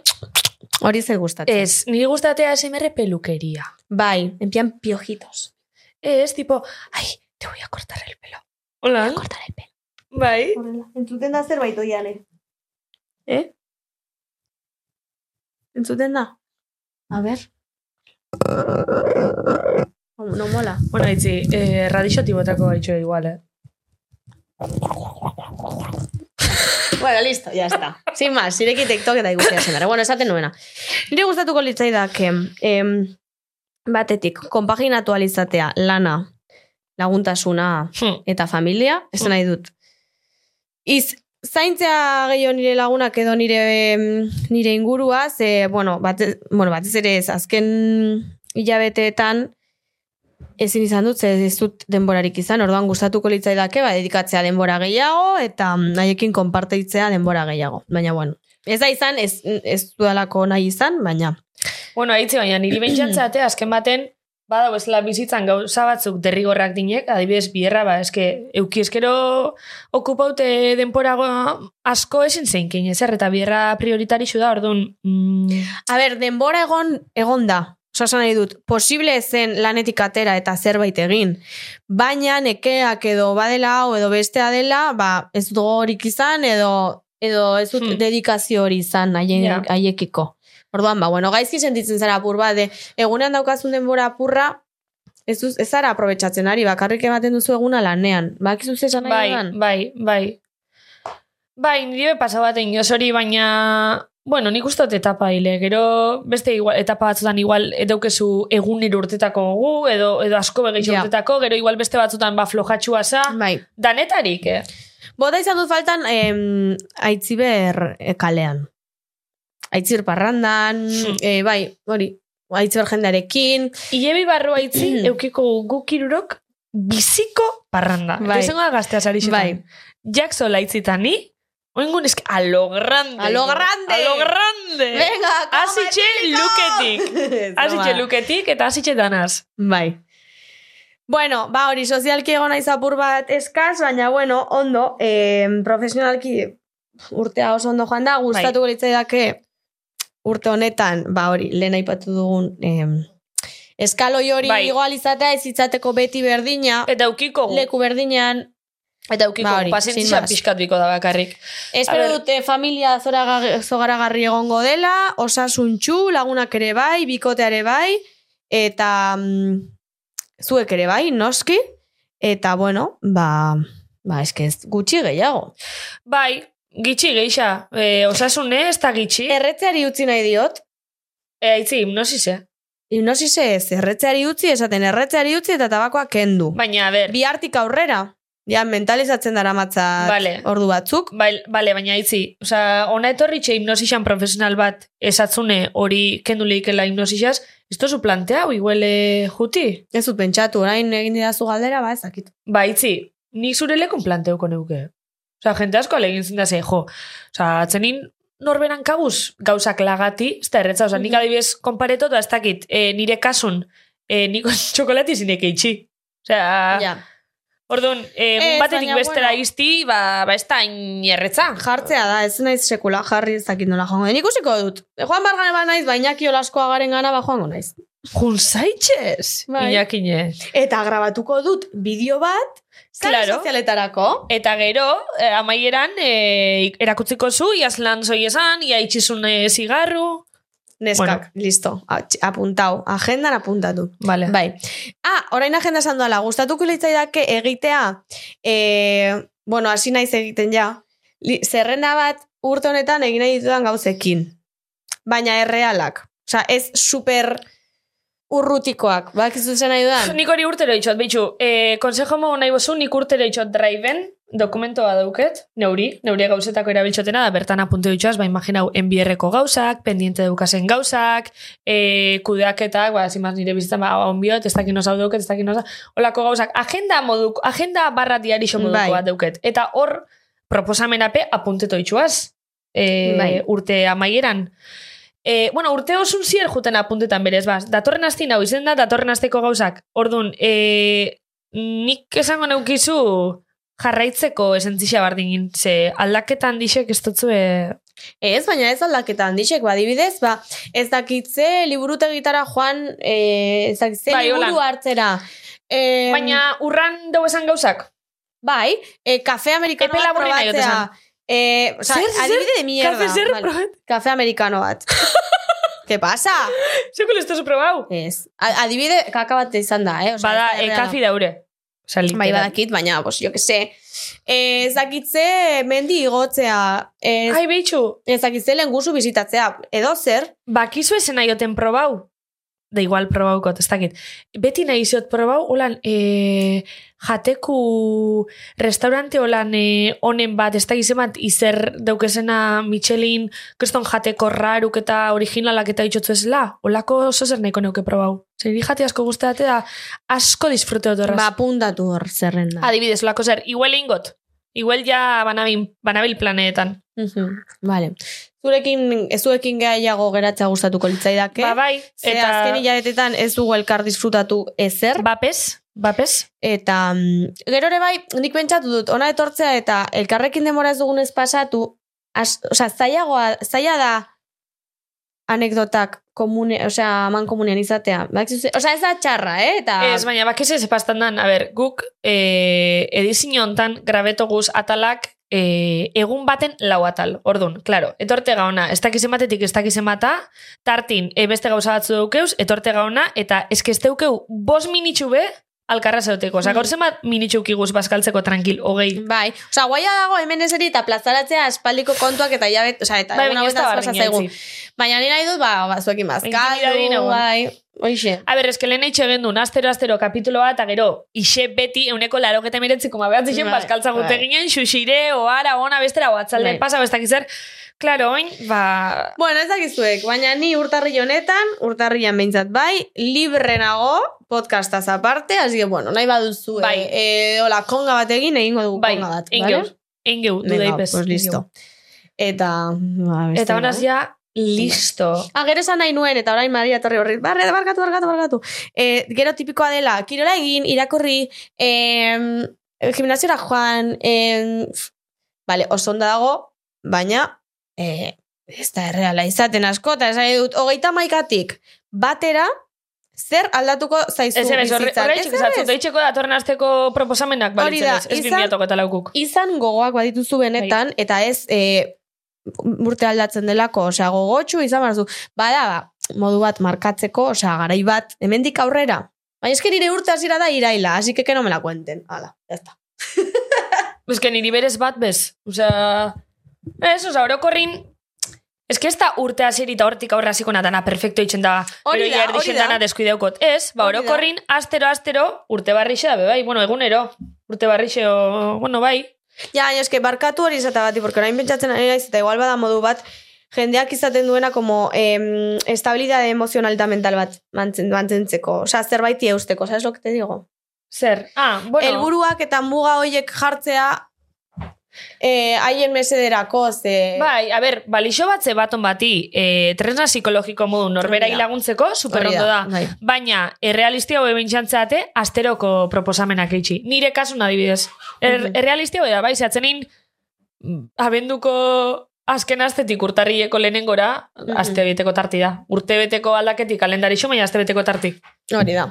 hori zer gustatzen. Ez, niri gustate ASMR peluquería. Bai, en plan piojitos. Es tipo, ay, te voy a cortar el pelo. Hola. Cortar el pelo. Bai. Entzuten da zerbait oiane. Eh? Entzuten da? A ver. No, no mola. Bueno, itzi, eh, radixoti botako gaitxo igual, eh? Bueno, listo, ya está. Sin más, zireki TikTok eta ikusi ASMR. Bueno, esaten nuena. Nire gustatuko litzaidak em, batetik, konpaginatu alizatea lana, laguntasuna Hm. eta familia, ez nahi dut. Iz, zaintzea gehiago nire lagunak edo nire nire ingurua, ze, bueno, bate, bueno, batez ere ez, azken hilabeteetan ezin izan dut, ze ez dut denborarik izan, orduan gustatuko litzaidake, ba, dedikatzea denbora gehiago, eta mm, haiekin konpartitzea denbora gehiago. Baina, bueno, ez da izan, ez, ez dudalako nahi izan, baina, Bueno, aitzi, baina niri bentsatzeate azken baten, badau ezela bizitzan gauza batzuk derrigorrak dinek, adibidez bierra, ba, eske, euki eskero okupaute denporago asko ezin zeinkin, ezer, eta bierra prioritarixu da, orduan, mm, A ber, denbora egon, egon da. Osa nahi dut, posible zen lanetik atera eta zerbait egin. Baina nekeak edo badela hau edo bestea dela, ba, ez dut gogorik izan edo edo ez dut Hmm. dedikazio hori izan haiekiko. Orduan, ba, bueno, gaizki sentitzen zara apur bat, de, egunean daukazun denbora apurra, ez, duz, ez zara aprobetsatzen ari, bakarrik ematen duzu eguna lanean. Bakizu ze esan nahi bai, dudan? bai, bai. Bai, nire be pasa baten hori, baina... Bueno, nik uste dut etapa hile, gero beste igual, etapa batzutan igual edaukezu egunero urtetako gu, edo, edo asko begeixo Ja. urtetako, gero igual beste batzutan ba flojatxua za, Bai. danetarik, eh? Bota izan dut faltan em, aitziber eh, kalean. Aitzir parrandan, Hmm. eh, bai, hori, aitziber jendearekin. Ilebi barroa itzi, eukiko guk irurok, biziko parranda. Bai. Eta gaztea sarixetan. Bai. Jackson laitzitani, oingun eski, a lo grande. A lo grande. A lo grande. Venga, Hasitxe txiko! luketik. Hasitxe broma. luketik eta hasitxe danaz. Bai. Bueno, ba hori, sozialki egon naiz apur bat eskaz, baina bueno, ondo, eh, profesionalki urtea oso ondo joan da, gustatuko Bai. litzaidake urte honetan, ba hori, lehen aipatu dugun eh, eskaloi hori Bai. igual izatea ez itzateko beti berdina, Eta ukiko leku berdinean, Eta ukiko Ba pazientzia pixkat biko da bakarrik. Espero dute familia zoraga- zogaragarri egongo dela, osasuntxu, lagunak ere bai, bikotea ere bai, eta mm, zuek ere bai, noski, eta bueno, ba, ba eske ez gutxi gehiago. Bai, gitxi geixa. E, osasune, ez da gitxi. Erretzeari utzi nahi diot, E, aitzi, hipnosise. hipnosise ez, erretzeari utzi, esaten erretzeari utzi eta tabakoa kendu. Baina, a ber, Bihartik aurrera, ja mentalizatzen dara matzat Vale. ordu batzuk. Bai, bale, baina itzi, osea, ona etorri txe hipnosixan profesional bat esatzune hori kendu lehikela hipnosixaz, ez tozu planteau, iguele juti? Ez dut pentsatu, orain egin didazu galdera, ba ez dakit. Ba, itzi, nik zure lekun planteuko neuke. Osea, jente asko alegin zinda ze, jo, osea, atzenin norberan kabuz gauzak lagati, ez da erretza, osea, nik adibidez konpareto, da ez dakit, e, nire kasun, e, niko txokolati zinek eitxi. Osea, Ja. Orduan, e, Ez, batetik bestera bueno. izti, ba, ba ez da inerretza. Jartzea da, ez naiz sekula jarri ez dakit nola joango. den. Ikusiko dut. E, Joan bargane ba naiz, bainaki olaskoa garen gana ba joango naiz. Junzaitxez, Bai. inakine. Eta grabatuko dut bideo bat, Claro. sozialetarako. Eta gero, eh, amaieran, eh, erakutziko zu, iaz lan zoi esan, ia itxizun eh, zigarru. Neskak, listo, Atx- apuntau, agendan apuntatu. Vale. Bai. Ah, orain agenda esan duela, gustatuko litzaidake egitea, e, bueno, hasi naiz egiten ja, li, zerrenda bat urte honetan egin nahi ditudan gauzekin. Baina errealak. Osea, ez super urrutikoak. Bakizu zen nahi dudan? Nik hori urtero itxot, behitxu, eh, konsejo mogu nahi bozu, nik urtero itxot driven, dokumentoa dauket, neuri, neuri gauzetako erabiltxotena, da bertan apunte ditxoaz, ba, imaginau, enbierreko gauzak, pendiente daukazen gauzak, eh, kudeaketak, ba, zimaz nire bizitzan, ba, onbiot, ez dakin osa dauket, ez dakin osa, olako gauzak, agenda moduk, agenda barra diarixo moduko Bai. bat dauket. Eta hor, proposamenape apunteto itxuaz, eh, Bai. urte amaieran. E, bueno, urte osun zier juten apuntetan berez, baz. Datorren asti hau izen da, datorren asteko gauzak. Ordun, e, nik esango neukizu jarraitzeko esentzixa bardin ze aldaketan disek ez dutzue... Ez, baina ez aldaketa handixek, ba, adibidez, ba, ez dakitze liburutegitara joan, e, ez dakitze Bai, liburu holan. hartzera. E, Baina urran dugu esan gauzak? Bai, e, kafe amerikano Epe bat laburren nahi probatzea. E, o sea, Zer, zer? adibide de mierda. Kafe zer vale. probat? Kafe amerikano bat. ¿Qué pasa? Zekul ez duzu probau? Ez. A- Adibide kaka bat izan da, eh? Osea, Bada, ez da e, kafi daure. Osa, Bai, literal. badakit, baina, pues, jo que sé. Eh, ez dakitze mendi igotzea. Ez, Ai, behitxu, ez dakitze lengusu bizitatzea. Edo zer. bakizu esen nahi oten probau? Da igual probaukot, ez dakit. Beti nahi ziot probau, holan, e, jateku restaurante holan e, honen bat, ez dakit zemat, izer daukezena Michelin, kriston jateko raruk eta originalak eta ditxotzu ezela, holako oso zer nahiko neuke probau. Zer, jate asko guztate da, asko disfrute dut horraz. Ba, puntatu hor zerrenda. Adibidez, holako zer, igual ingot. Igual ja banabil, banabil planeetan. Mhm, Vale. Zurekin, ez zuekin gehiago geratza gustatuko litzaidake. Ba, bai, Ze eta... azken hilabetetan ez dugu elkar disfrutatu ezer. Bapes, bapes. Eta mm, gero ere bai, nik pentsatu dut, ona etortzea eta elkarrekin demora ez dugunez pasatu, as, osea, zailagoa, zaila da anekdotak komune, osea, aman komunean izatea. Ze- Osea, ez da txarra, eh? Eta, Ez, baina bakiz ez epastan dan, a ber, guk e, edizio hontan grabetoguz atalak e, egun baten lau atal. Ordun, claro, etorte gaona, ez dakizen batetik ez dakizen bata, tartin e, beste gauza batzu daukeuz, etorte gaona, eta eske ez daukeu bos minitxu be, alkarra zeuteko. Osa, gaur zenbat minitxu kiguz bazkaltzeko tranquil, hogei. Bai, osea, guaia dago hemen eseri eta plazaratzea espaldiko kontuak eta jabet, osea, eta Bai, egun zaigu. Baina nire nahi dut, ba, ba zuekin bazkaldu, bai, hoxe. A ber, eske lehen eitxe gendun, astero-astero kapitulo bat, eta gero, ise beti euneko laro geta miretziko ma behatzen Bai, bazkaltza gute bai. ginen, xuxire, oara, ona, bestera, oatzalden Bai. pasa, bestak izer, Claro, oin, ba... Bueno, ez dakizuek, baina ni urtarri honetan, urtarrian behintzat bai, libre nago, podcastaz aparte, así que, bueno, nahi baduzu, Bai. eh, hola, konga bat egin, egingo dugu Bai, konga bat, ingeu, vale? ingeu, Venga, dudaipez. pues listo. Eta, ba, beste Eta honaz gabe. ja, listo. Ah, gero esan nahi nuen, eta orain Maria etorri horri, barre, barkatu, barkatu, barkatu. E, gero tipikoa dela, kirola egin, irakurri, em, gimnasiora joan, em, vale, oso dago, baina, e, ez da erreala izaten askota, esan nahi dut, hogeita maikatik, batera, zer aldatuko zaizu Ez ez, bizitzan. horreitxeko Ez, datorren asteko proposamenak balitzen ez, ez izan- bimiatoko eta laukuk. izan gogoak badituzu benetan, eta ez e, urte aldatzen delako, osea, gogotxu izan barzu. Bada, ba, modu bat markatzeko, osea, garai bat, hemendik aurrera. Baina eske nire urte hasiera da iraila, así que que no me la cuenten. Hala, ya está. Ez que niri berez bat bez. Osea, ez, osea, orokorrin, Ez que ez da urte hasiri eta hortik aurra hasiko natana perfecto itxen da, Hori pero da, ja hori da. deskuideukot. Ez, ba, orokorrin, astero, astero, urte barrixe da, bai, bueno, egunero, urte barrixe, o, bueno, bai. Ja, baina eske barkatu hori izate bati, porque orain pentsatzen ari naiz, eta igual bada modu bat, jendeak izaten duena como em, estabilidade emozional eta mental bat mantzen, mantzentzeko. Osea, zerbaiti eusteko, ¿sabes lo que te digo? Zer, ah, bueno. Helburuak eta muga hoiek jartzea haien eh, mesederako ze... Bai, a ber, balixo bat ze baton bati, e, tresna psikologiko modu norbera hilaguntzeko, super da. da. Baina, errealisti hau hobe bintxantzate, asteroko proposamenak eitsi. Nire kasun adibidez. Er, errealistia hobe da, bai, zehatzenin, mm, abenduko azken astetik urtarrileko lehenengora, mm -hmm. aste beteko tarti da. Urte beteko aldaketik, kalendari baina maia aste beteko tarti. Hori da.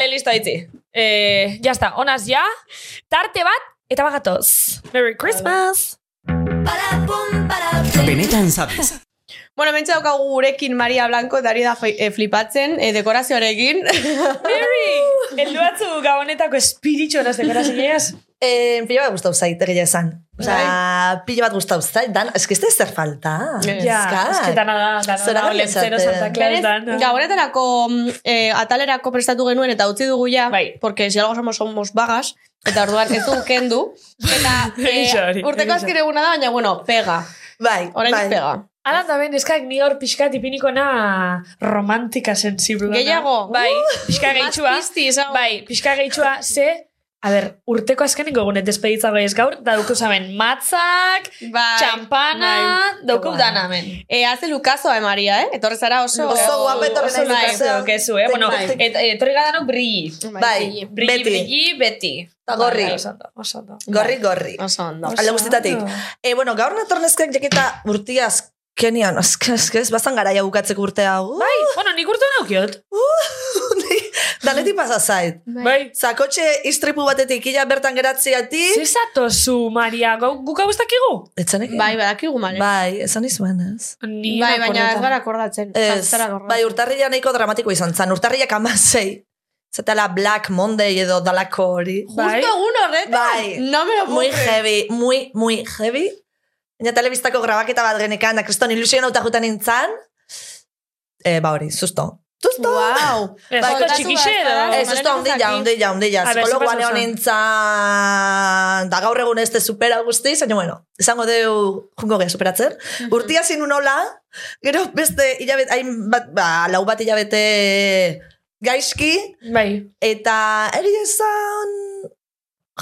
la. Vale, listo, aitzi. Eh, ya está, onaz ja. Tarte bat, eta bagatoz. Merry Christmas! Benetan sabes. Bueno, mentxe daukagu gurekin Maria Blanco, eta ari da fli- eh, flipatzen, eh, dekorazioarekin. Mary! Eldu batzu gabonetako espiritxo horaz dekorazioaz. Eh, pilo bat gustau zait, egia esan. Osa, pilo bat gustau zait, dan, es que ez da zer falta. Ja, es que dana da, dana da, olentzero esaten. Santa Claus Berez, dana. gabonetarako mm, eh, atalerako prestatu genuen eta utzi dugu ja, Bai. porque si algo somos somos vagas, eta orduan ez dugu kendu. Eta eh, urteko azken eguna da, baina bueno, pega. Bai, Orain bai. pega. Ala da ben, eskak ni hor pixka tipinikoena romantika sensible. Gehiago? Bai, pixka gehitxua. Mazpizti, esango. Bai, pixka gehitxua, ze... A ber, urteko azkeneko egunet despeditza bai ez gaur, da duku zaben matzak, Bai. txampana, Bai. dauku Bai. dana hemen. Eh, hace Lucaso, eh, Maria, eh? Etorri zara oso... Oso guapa etorri Oso naiz nahi, Lucaso. kezu, eh? Bueno, Bai. et, etorri gadanok brilli. Bai, Brilli, beti. brilli, beti. Ta gorri. Bai, oso ondo. Gorri, gorri. Oso ondo. Alde guztitatik. Eh, bueno, gaur natornezkak jaketa urtiaz Kenian, eske, eske, ez bazan garaia bukatzeko urte hau. Bai, bueno, nik urte naukiot. Danetik pasa zait. Bai. Zakotxe istripu batetik ila bertan geratziatik. Zezatozu, Maria, gau, guk hau? Etzanek? Bai, badakigu male. Bai, esan izuen ez. Ni Bai, baina ez gara akordatzen. Ez, akordatzen. bai, urtarrila nahiko dramatiko izan zen. Urtarrilak amasei. Zetela Black Monday edo dalako hori. Bai. Justo egun horretan. Bai. No me lo puedo Muy heavy, muy, muy heavy. Baina telebistako grabaketa bat genekan, da kriston ilusioen auta jutan nintzen. Eh, ba hori, susto. Tuzto? Wow. Ez bai, kotxik isera. Ez, ez da hundi ja, hundi ja, hundi Da gaur egun ez de supera guzti, zaino, bueno, izango deu jungo gea superatzen. Urtia zinu nola, gero beste hilabete, hain bat, ba, lau bat hilabete gaizki. Bai. Eta, egia esan,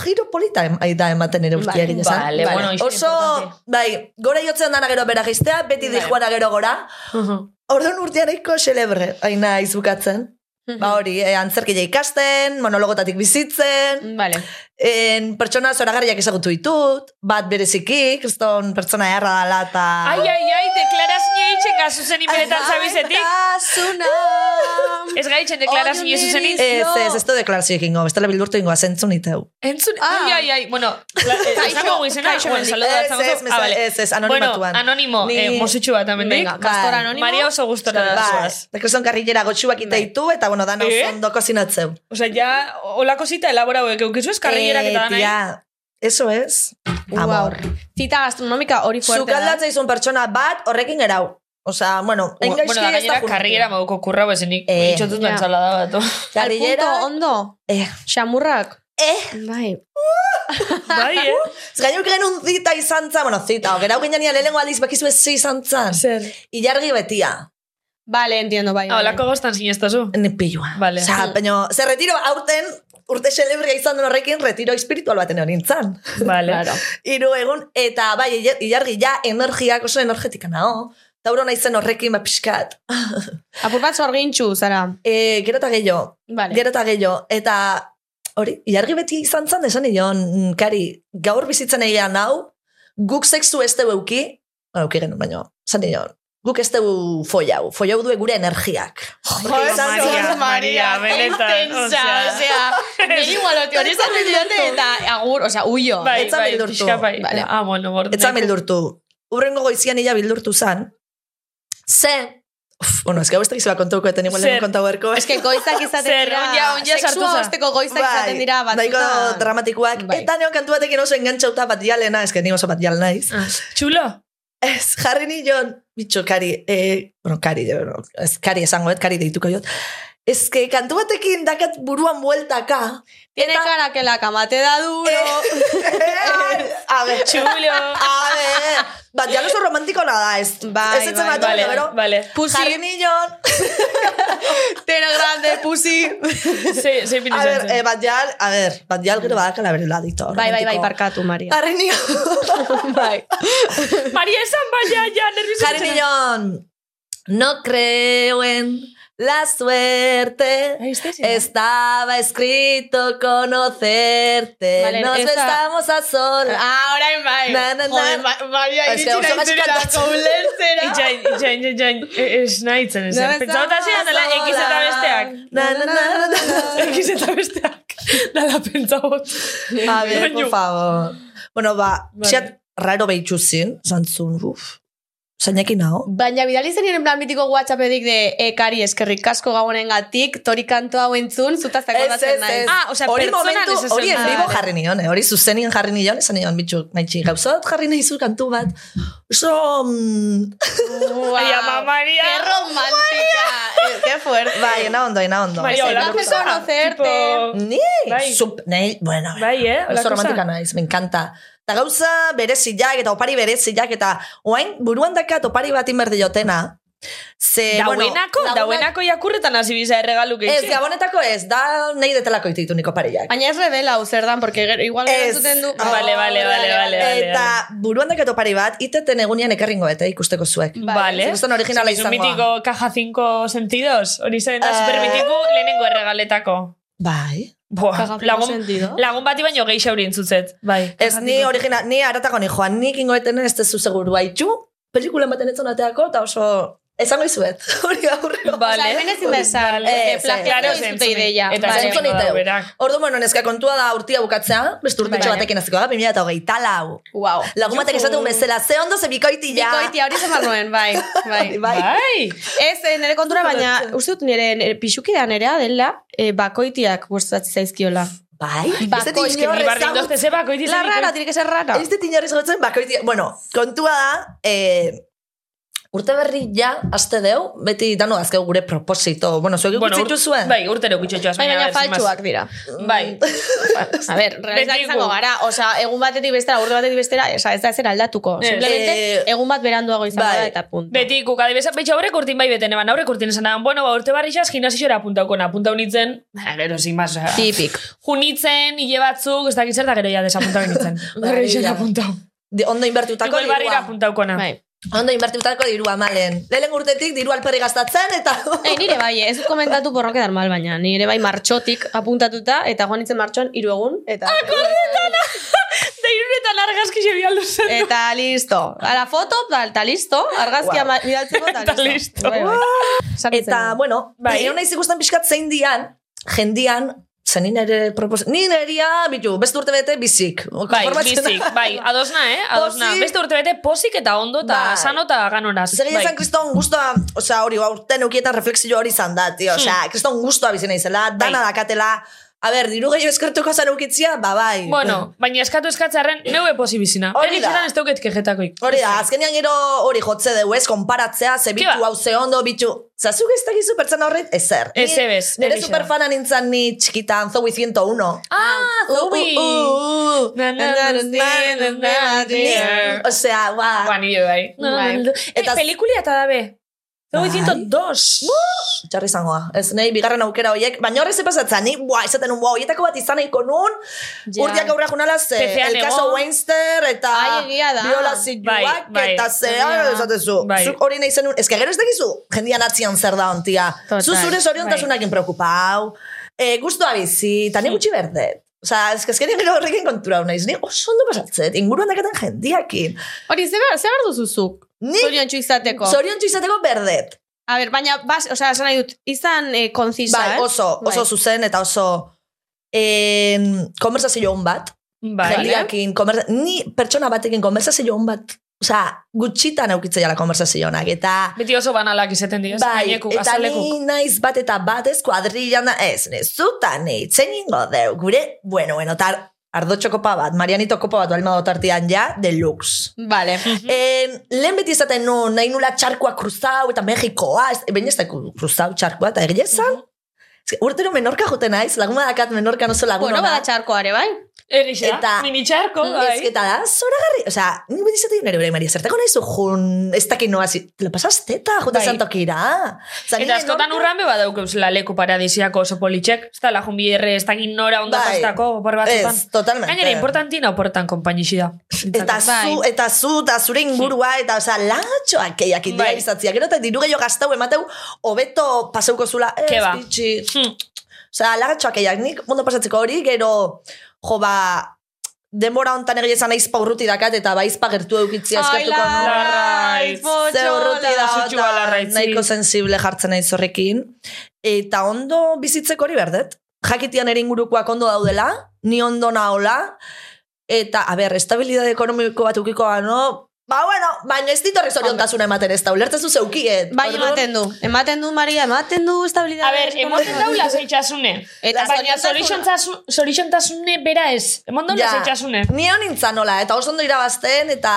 giro polita aida ematen ere ustia egin ba, vale, vale. bueno, Oso, importante. bai, gora jotzen dana gero bera giztea, beti vale. dijuana gero gora. Uh -huh. Orduan urteaneko celebre, aina izukatzen. Uh -huh. Ba hori, eh, e, antzerkile ikasten, monologotatik bizitzen. Vale en, pertsona zoragarriak ezagutu ditut, bat bereziki, kriston pertsona erra dala eta... Ai, ai, ai, deklarazio eitxek Venga, zuzen benetan zabizetik. Ez gaitzen deklarazio zuzenin. Ez, ez, ez du deklarazio egingo, bestela bildurtu ingoa zentzun iteu. Entzun, Ah. ai, ai, ai, bueno, la- eh, Kaixo, esango kaixo, bueno, Ez, ez, ah, ez, ez, anonimatuan. Bueno, anonimo, Ni- eh, mosutxu bat amendik. Venga, pastor Bai. anonimo. Maria oso gustora da Bai, zuaz. dekrezon karrilera gotxuak iteitu, eta bueno, dana Eh? oso ondo kozinatzeu. Osea, ja, olako zita elaborauek eukizu ez eta danai. tia, Eso es. Amor. Wow. Cita gastronómica hori fuerte da. Zukaldatza izun pertsona bat, horrekin erau. Osea, bueno, Bueno, engaizki da ez da gainera juntu. karrillera moduko kurra bezenik. Eh, Itxotut ja. ensalada bat. oh. Al Karrillera... punto ondo. Eh, Xamurrak. eh, Bai. Bai, eh? ez gainuk genuen zita izan zan, bueno, zita, o, gerau ginean lehenengo aldiz bakizu ez ze izan zan. Zer. Ilargi betia. Vale, entiendo, bai. Ah, bai. olako goztan sinestazu. Ni pilua. Vale. Osea, baina, ze retiro aurten, urte celebria izan den horrekin, retiro espiritual baten hori nintzen. Vale. Claro. Hiru egun, eta bai, ilar- ilargi ja energiak oso energetika nago. Tauro naizen horrekin, ba, pixkat. Apur bat zorgintxu, zara. E, gero eta gehiago, Vale. gero eta gehiago. Eta hori, ilargi beti izan zen, esan nion, mm, kari, gaur bizitzen egia nau, guk sexu ez dugu euki, bueno, euki genuen, baina, esan nion, guk ez dugu foiau, foiau du gure energiak. Jo, izan Maria, Maria, benetan. Intensa, osea, niri igualote hori esan diote eta agur, osea, huyo. Bai, Etzan bai, bildurtu. bai. Vale. Ah, bueno, borde. Etzan bildurtu. Urrengo goizian ila bildurtu zan, ze, uf, bueno, ez gau ez da kontuko, eta igual Zer? lehen kontau erko. Ez que goizak izaten dira, onja- onja sartu sexua za. osteko goizak izaten dira nahiko batzutan. dramatikoak. Bai. Eta neon kantu batekin oso engantzauta bat jalena, ez que ni oso bat jal naiz. Ah, Txulo? Ez, jarri nion, bitxo, kari, eh, bueno, kari, ez, kari esango, et, kari deituko jot. Ez que kantu batekin dakat buruan bueltaka. Tiene cara que la cama te da duro. a ver, Txulo. a ver, bat jal oso romantiko nada, ez, Bai, ez bai, bat, Vale, gero, vale. Pussy, jarri nion, tiene grande, pussy. Ze, ze a ver, eh, bat jal, a ver, bat jal gero badakala bere ladito. Bai, bai, bai, romantiko. barkatu, Maria. Jarri nion, bai. Maria esan baina, ja, nervioso. jarri nion, no creo en la suerte. Estaba escrito conocerte. Vale, Nos esa- besamos a solas. Ah, orain bai. Na, na, na. Joder, Ma- Maria, Ez que iritsi oso naizera gaizki ulertzera. Itxain, itxain, itxain, ez nahitzen ez. No Pentsau eta zian dela estamos ekiz eta besteak. Na, na, na, na, na. Ekiz eta besteak. Dala pentsau. A ver, por favor. Bueno, ba, Vale. xat raro behitxu zin, zantzun, uf. Zainekin nao. Baina bidali zen en plan mitiko whatsappedik de ekari eskerrik asko gaunen gatik, tori kanto hau entzun, zutaz akordatzen naiz. Ah, osea, hori pertsonan momentu, ez esan hori en nahi. vivo jarri nion, eh? hori zuzenien jarri nion, esan nion, bitxu, maitxi, gauza bat jarri nahi zu kantu bat, oso, mm, Wow. Ai, ama Maria. Qué romántica. Eh, Qué fuerte. bai, ena ondo, ena ondo. Maria, hola, cosa. conocerte. Tipo, Ni, Bai. sup, nahi, bueno, Bai, eh? oso romantika za. naiz, me encanta. Eta gauza bereziak eta opari bereziak eta oain buruan dakat opari bat inberde jotena. Ze, Dauenako, bueno, dauenako jakurretan hasi biza erregaluk Ez, gabonetako ez, da nahi detelako ititu niko pariak. Baina ez revela zer dan, porque igual Ez. du. Ah, Vale, vale, vale, vale, vale. Eta buruan dakat opari bat, iteten egunian ekarringo eta ikusteko zuek. Vale. Zigustan originala Zuk, izangoa. Mitiko caja 5 sentidos. Hori zen mitiko lehenengo erregaletako. Bai. Boa, lagun, lagun bati baino gehi xauri entzutzet. Bai. Ez ni original, ni aratago ni joan, nik ingoeten ez tezu seguru haitxu, pelikulen baten etzon ateako, eta oso, esango izuet, hori aurreko. Vale. Osea, hemen ezin da esan, eh, plagiatu zentzun- ideia. Eta Vale. zentzun iteu. Ordu, bueno, neska kontua da urtia bukatzea, beste urtetxo Bai. batekin aziko da, 2000 eta hogeita lau. Wow. Lagun batek esaten bezala, ze ondo ze bikoiti ja. Bikoitia hori zen nuen, bai. bai. Bai. Bai. Ez, eh, nire kontura, baina uste dut nire, nire pixukidea nerea dela, eh, bakoitiak gustatzen zaizkiola. Bai, ez dut Bako- inor Ni barri ezagut- indozte zebako itizen. La rara, tiene que ser rara. Ez dut inor ezagutzen bakoiti, bueno, kontua da, eh, urte berri ja, aste deu, beti dano azkeu gure proposito, bueno, zuek Bueno, ikutzen zuen? Bai, urtero kutxotxoaz. Bai, baina faltsuak dira. Bai. A ver, realizak izango gara. Osea, egun batetik bestera, urte batetik bestera, esa, ez da zer aldatuko. Ez. Simplemente, Eh, egun bat beranduago izango bai. da eta punto. Beti, kuk, adibesa, betxa aurrek urtin bai beten eban, aurrek urtin esan bueno, ba, urte barri xaz, gimnasiora apuntauko, apuntau nintzen, eh, gero, sin más, osea, Tipik. junitzen, hile batzuk, ez dakit zer da gero ja desapuntau nintzen. Bai, Berri xera ja. apuntau. Ondo inbertiutako Igual barrira dirua. apuntaukona. Bai. Ondo inbertiutako dirua, malen. Lehen urtetik diru alperri gastatzen, eta... Ei, nire bai, ez dut komentatu porroke dar mal, baina nire bai martxotik apuntatuta, eta joan nintzen martxoan hiru egun, eta... Eta irunetan argazki xe bialdu zen. Eta listo. Ara foto, da, eta listo. Argazkia Wow. bidaltzeko, eta Eta listo. listo. Bai, bai. Eta, bueno, Bai. bai. egon nahi ikusten pixkat zein dian, jendian, zen ni nire propos... Ni neria, bitu, beste urte bete bizik. Bai, bizik, bai, adosna, eh? Adosna. Pozik. Beste urte bete posik eta ondo eta Bai. sano eta ganoraz. Zer bai. izan kriston guztua, osea, hori, urte neukietan reflexio hori izan da, tio, osea, kriston guztua bizina izela, dana Bai. A ber, diru gehiago eskertuko zan eukitzia, ba, bai. Bueno, baina eskatu eskatzarren, neue posi bizina. Hori da. ez dauket kejetakoik. Hori da, azkenean gero hori jotze dugu ez, konparatzea, ze bitu ba? hau ze ondo, bitu, zazuk ez dakizu pertsona horret, ezer. Ez ebez, Nire superfana nintzen ni txikitan, Zoe 101. Ah, Zoe! Uh, uh, osea, ba, Ba, nire bai. Bai. Eta Eta- pelikulia eta dabe. Zoe Bai. 102. txarri izangoa. Ez nahi, bigarren aukera horiek, baina horrez pasatzen, ni, buah, izaten un, buah, horietako bat izan nahiko nun, Ja. urtiak aurra junala, ze, Pezean el caso. Weinster, eta da. Viola Bai, bai. eta zea, da. esatezu. Bai. Zuk hori nahi zenun, ez que gero ez dakizu, jendian atzian zer da ontia. Zu zure bai. zoriontasunakin preokupau, e, guztua bizi, eta ni gutxi berdet. Osa, ez que azkenean gero horrekin kontura naiz, ni oso ondo pasatzet, inguruan dakaten jendiakin. Hori, ze behar, ze behar duzuzuk? Ni Zorion izateko. zorion izateko berdet. A ber, baina, bas, osea, esan nahi dut, izan eh, konzisa, Bai, eh? oso, oso Bai. zuzen eta oso en, konversazio on bat. Bai. Jendiakin, konversa, ni pertsona batekin konversazio on bat. Osea, gutxitan aukitzea jala konversazionak, eta... Beti oso banalak izaten dira, Bai, gaineku, eta azalekuk. ni naiz bat eta bat ez kuadrillan da, ez, nezuta, nei, zen ingo deu, gure, bueno, bueno, tar, ardotxo kopa bat, Marianito kopa bat, balma dotartian ja, deluxe. Vale. En, lehen beti izaten nu, nahi nula txarkoa kruzau, eta Mexikoa, ez, baina ez da kruzau txarkoa, eta egia esan, mm urtero menorka joten naiz, laguna dakat menorka oso lagun Bueno, bada txarkoare, bai? Egixe, Eta- mini txarko, Ez bai. eta da, zoragarri, osea, ni beti izaten nire bere Maria, zertako nahi zu jun, ez dakit noa, zi, lo pasas teta, jute Bai. santokira. Osa, Eta askotan urran beba daukeuz la leku paradisiako oso politxek. Ez da la junbierre, ez dakit nora ondo Bai. pastako, por batzutan. Ez, totalmente. Gainera, importantina oportan konpainixi da. Eta Bai. zu, eta zu, eta zure ingurua, eta, osea, lagatxoak eiak indira Bai. izatzia. Gero, eta diru gehiago gaztau emateu, hobeto paseuko zula, ez, bitxi. Hmm. Osea, lagatxoak eiak, nik ondo pasatzeko hori, gero, jo, ba, denbora hontan egia esan aizpa urruti dakat, eta baizpa gertu eukitzia eskertuko Ai, nuen. Ze urruti da, nahiko sensible jartzen naiz horrekin. Eta ondo bizitzeko hori berdet. Jakitian ere ingurukoak ondo daudela, ni ondo naola, eta, a ber, estabilidade ekonomiko bat ukikoa, no? Ba, bueno, baina ez ditorri zoriontasuna ematen ez da, ulertzen zu zeukiet. Bai, Orduan, ematen du. Ematen du, Maria, ematen du estabilidade. A ber, emoten daula zeitxasune. Eta baina zorixontasune bera ez. Emon daula Ja, zeitxasune. Ni hon nintzen nola, eta oso ondo irabazten, eta...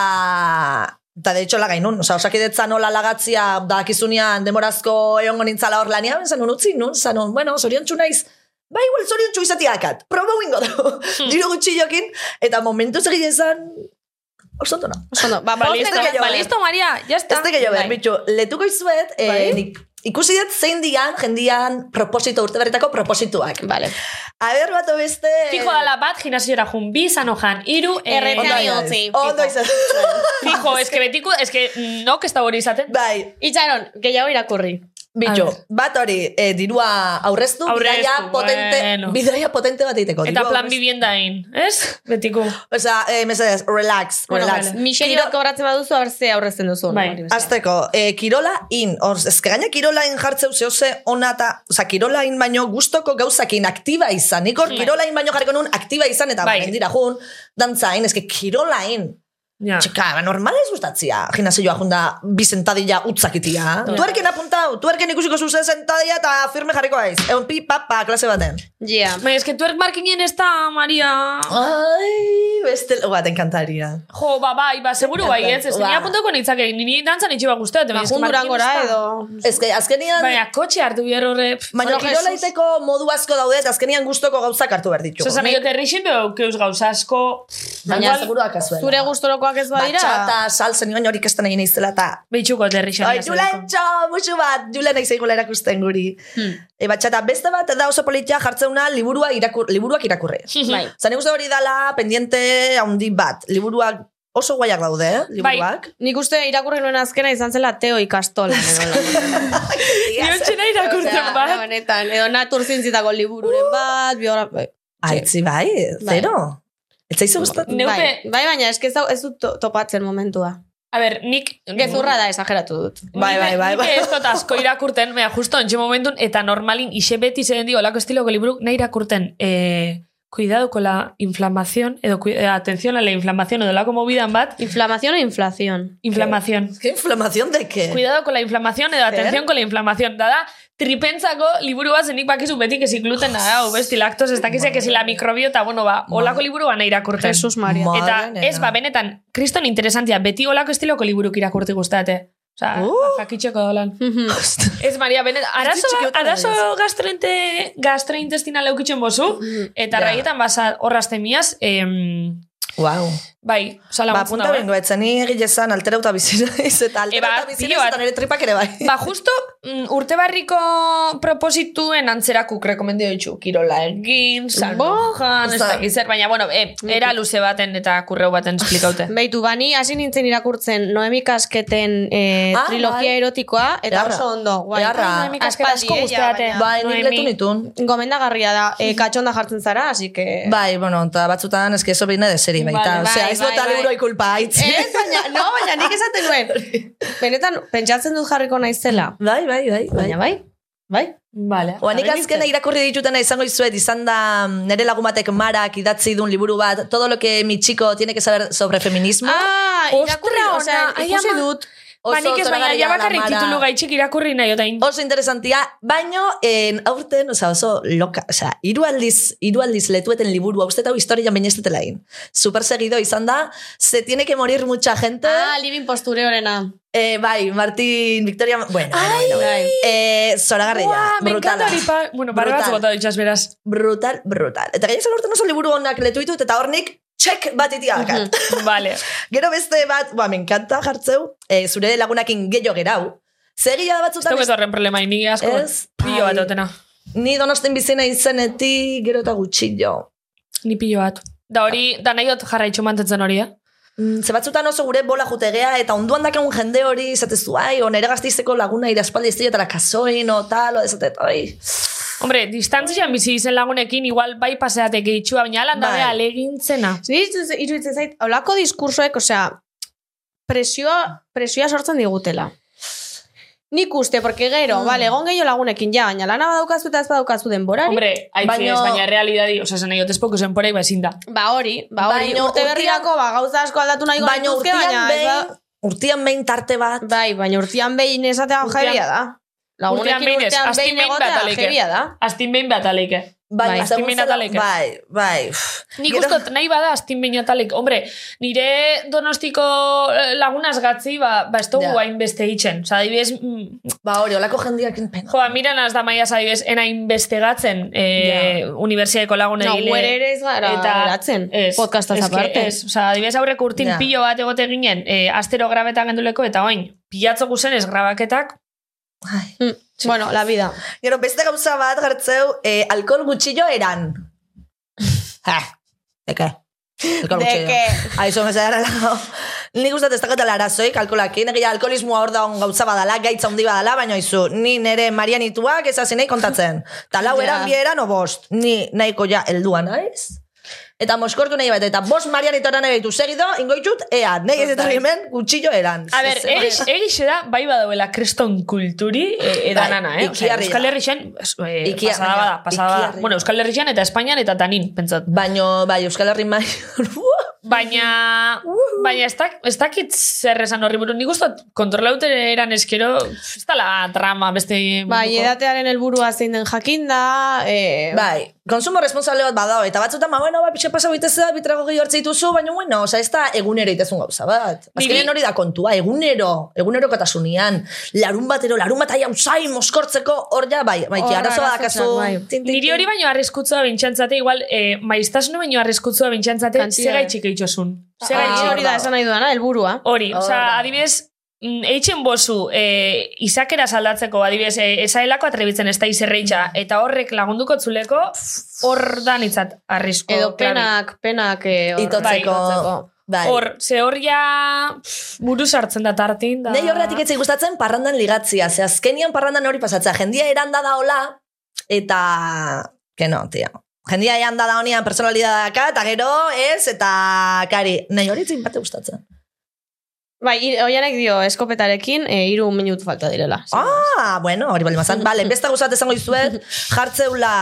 Eta de hecho lagainun, oza, osakidetza nola lagatzia dakizunean demorazko egongo nintzala hor lanian, zanun utzi nun, zanun, bueno, zoriontsu naiz, ba igual zoriontsu izatiakat, probo ingo du, diru gutxillokin, eta momentu egin ezan, oso ondo no. Oso ondo. Ba, Ba, listo, que ba, listo, Maria, ya está. teke jo behar, Bai. bitxu, letuko izuet, eh, Bai. nik, ikusi dut zein dian, jendian proposito, urte berretako proposituak. Vale. A ber, bat beste... Fijo dala bat, gimnasiora jun, bi zano jan, iru, eh, Erretzea Ondo izan. utzi, Ondo fijo. izan. Fijo, ez que betiko, ez que nok ez da hori izaten. Bai, Itxaron, gehiago irakurri. Bitxo, bat hori, eh, dirua aurreztu, Aurreztu, bidaia potente, bueno. bidaia potente bat egiteko. Eta plan aurreztu. bibiendain, ez? Betiko. Osea, eh, mesedez, relax, Bueno, relax. vale. Miseri Kiro- bat kobratzen baduzu, haber ze aurrezten duzu. Bai. Azteko, eh, kirola in, or, ez gaina kirola in jartzeu zehose ona eta, oza, kirola in baino gustoko gauzakin aktiba izan. Nik hor Bai. kirola in baino jarriko nun aktiba izan, eta Bai. dira jun, dantzain, ez que kirola in. Ja. Txeka, ba, normal ez gustatzia. Gimnasioa junda bi sentadilla utzakitia. Ja. Tuerken apuntau, tuerken ikusiko zuze sentadilla eta firme jarriko aiz. Egon pi, papa, klase baten. Yeah. Baina, ez que tuerk markinen ez da, Maria. Ai, beste, ua, te encantaria. Jo, ba, bai, ba, seguru bai, ez? Ez nire apuntoko nintzake, niri dantzan itxiba guztet. Ba, jundurangora edo... Ez que, azkenian, Baina, kotxe hartu bier horre. baina Bueno, kirola Jesus. iteko modu asko daude, eta azkenian gustoko gauzak hartu behar ditugu. Zozan, Nik- jo terrixin, beo, keuz gauza asko. Baina seguruak azuela. Zure gustorokoak ez badira... Batxata, salsen, baina horik ez da nahi naizela, eta... Beitxuko terrixin. Ai, Julentxo, musu bat, Julen nahi zeigula erakusten guri. Hmm. E, batxata, beste bat da oso politia jartzeuna liburua irakur, liburuak irakurri. Bai. Zan uste hori dala pendiente handi bat. Liburuak oso guaiak daude, eh? Liburuak. Nik uste irakurri nuen azkena izan zela Teo ikastola. Niontxena irakurtzen Osea, bat. Honetan, edo natur zientzitako libururen bat, biogra... bai. Aitzi bai, Bai. zero. Ez zaizu gustatu? Neupe- Bai, bai, baina eske ez, ez dut to- topatzen momentua. A ber, nik... Gezurra da, esageratu dut. Bai, bai, bai, bai. Nik ez dut asko irakurten, mea, justo ontxe momentun, eta normalin, ise beti zen di, olako estiloko liburuk, nahi irakurten, eh, cuidado con la inflamación, edo, eh, atención a la inflamación, edo lako movidan bat, Inflamación o inflación? inflamación. ¿Qué inflamación de qué? Cuidado con la inflamación edo atención con la inflamación. Da da, tripentzako liburu bat zenik bakizu beti que si gluten da, hau besti lactos, ez dakize que si la microbiota, bueno, ba, olako liburu ba nahi irakurten. Jesus Maria. Ma- Eta ez, ba, benetan, kriston interesantia, beti olako estiloko liburuk irakurti guztate. Osa, Uh. jakitxeko dolan. Ez, Maria, benet, arazo, bat arazo gastrointe, gastrointestinal eukitzen bozu, eta Ja. raietan basa horrazte em, Wow. bai, osa Ba, punta eh? bengo, etzen ni egilezan alterauta bizi naiz, eta alterauta Eba, bizi pilo naiz, bat. eta nire tripak ere bai. Ba, justo mm, urte barriko proposituen antzerakuk rekomendio ditxu. Kirola egin, salmojan, ez dakit zer, baina, bueno, eh, era luze baten eta kurreu baten esplikaute. Beitu, bani hasi nintzen irakurtzen Noemi Kasketen eh, Ah, trilogia bai. erotikoa, eta Beharra. oso ondo. Guai. Beharra. Ai, Noemi Kasketa asko ella, Bai, nik letu nitun. Gomendagarria da, eh, katxonda jartzen zara, así que... Bai, bueno, eta batzutan eske eso viene de serie baita. Vale, Osea, bai, ez bai, bai. liburoi kulpa aitz. Ez, baina, no, baina nik esaten nuen. Benetan, pentsatzen dut jarriko naizela. Bai, bai, bai, bai. Baina bai, bai. Vale. Oa, nik azkena irakurri ditutena izango izuet, izan da mm, nere lagumatek marak idatzi dun liburu bat, todo lo que mi chico tiene que saber sobre feminismo. Ah, Ostra, irakurri, osea, ikusi ama. dut. Ba, nik ez baina, ja bakarrik titulu gaitxik irakurri nahi otain. Oso interesantia, baino en, aurten, oza, oso loka, oza, hiru aldiz, hiru aldiz letueten liburu, hau hau historian baina ez dutela egin. Super seguido izan da, se tiene que morir mucha gente. Ah, living postureorena. Eh, bai, Martín, Victoria, bueno, bueno, bueno, bueno. Eh, Buah, me encanta brutala. hori pa... Bueno, barra batzu Brutal. bota ditxas beraz. Brutal, brutal. Eta gaina aurten oso liburu honak letu ditut, eta hornik, check bat itiakat. Vale. Gero beste bat, ba, me encanta jartzeu, eh, zure lagunakin gehiago gerau. Zegia Ez batzutan, ez horren problema, ni asko Ez, pilo bat ai. otena. ni donosten bizina izenetik, gero eta gutxillo. Ni pilo bat. Da hori, da nahi dut jarraitxu mantetzen hori, eh? Mm, Ze batzutan oso gure bola jutegea, eta onduan dakegun jende hori, izatezu, ai, o nere gaztizeko laguna iraspaldi ez dira kasoin, o tal, o esatet, ai. Hombre, distantzian bizi izen lagunekin, igual bai paseatek itxua, baina dabe Bai. alegintzena. Ni iruditzen zait, holako diskursoek, osea, presioa, presioa sortzen digutela. Nik uste, porque gero, Mm. vale, egon gehiago lagunekin, ja, baina lana badaukazu eta ez badaukazu denborari. Hombre, haitzi Baino- ez, baina realidadi, oza, zen nahi dut espoko zen porei, ba ezin da. Ba hori, ba hori, Baino urte urtean- berrirako, ba, gauza asko aldatu nahi gaituzke, urtian baina... behin, da- urtian behin tarte bat, Bai, baina urtean behin esatea Urtean- da. Lagunekin urtean urtean behin egotea da. Astin behin bat aleike. bai, Bai, zela- behin bai, bai, uff. Nik Gero- ustot nahi bada astin behin atalek. Hombre, nire donostiko eh, lagunaz gatzi, ba, ba ez dugu Ja. hainbeste itxen. Osa, adibidez, mm, Ba hori, olako jendiak pena. joa, miran az da maiaz adibidez, ena investigatzen eh, universiadeko lagun No, guere ere ez gara ez, podcastaz ez que aparte. Ez, oza, adibidez aurreko urtin Ja. pilo bat egote ginen, eh, astero grabetan genduleko, eta oin, pilatzo guzen ez grabaketak, Ai. Mm, Bueno, la vida. Gero beste gauza bat gertzeu, eh, alkohol gutxillo eran. ha, eke. Alkohol De gutxillo. Aizu, meza gara lago. Nik uste dakotela arazoik, alkoholakin, egia alkoholismoa hor da on gauza badala, gaitza handi badala, baina izu, ni nere marianituak ez hasi nahi kontatzen. Ta lau eran, bi eran, o bost. Ni nahiko ja heldua naiz. Eta moskortu nahi bat, eta bost marianitora nahi baitu segido, ingoitut, ea, nahi ez eta hemen gutxillo eran. A ber, egiz, egiz da, bai badauela kreston kulturi e, edanana, Bai, eh? Osea, ikiarri Euskal da. Herrixen, eh, pasada bada, pasada bada. Bueno, Euskal Herrixen eta Espainian eta tanin, pentsat. Baino, bai, Euskal Herri mai. Baina, baina ez, dak, ez dakit zer esan horri buru. Nik ustot kontrolaute eran eskero, ez dala drama beste Bai, edatearen helburua zein den jakinda, eh, Bai, konsumo responsable bat badao, eta batzutan, ba, bueno, ba, pixe pasa bitezea, bitrago gehi hartze dituzu, baina, bueno, oza, ez da egunero itezun gauza bat. Azkenean hori da kontua, egunero, egunero katasunian, larun batero, larun bat aia usai, moskortzeko, hor ja, bai, bai, Hor arazo bai. tin, tin, Niri hori baino arriskutzua bintxantzate, igual, eh, maiztasuna baino arriskutzua bintxantzate, zega itxik eitxosun. Zega ah, itxik hori da esan nahi duana, helburua. Hori, da. adibidez, eitzen bozu, e, izakera saldatzeko, adibidez, e, esaelako atrebitzen ez da izerreitxa, eta horrek lagunduko zuleko, hor da nitzat arrisko. Edo penak, penak eh, hor- Itotzeko. bai. Bai. Hor, ze hor ja buru sartzen da tartin. Da... Nei horretik etzai gustatzen parrandan ligatzia, ze azkenian parrandan hori pasatzea, jendia eranda da hola, eta... Que no, tio. Jendia ean da da honian personalidadaka, eta gero, ez, eta kari, nahi hori bate gustatzen. Bai, oianek dio eskopetarekin e, iru minutu falta direla. Ah, bueno, hori bali mazan. Vale, beste guztat esango izuet, jartzeula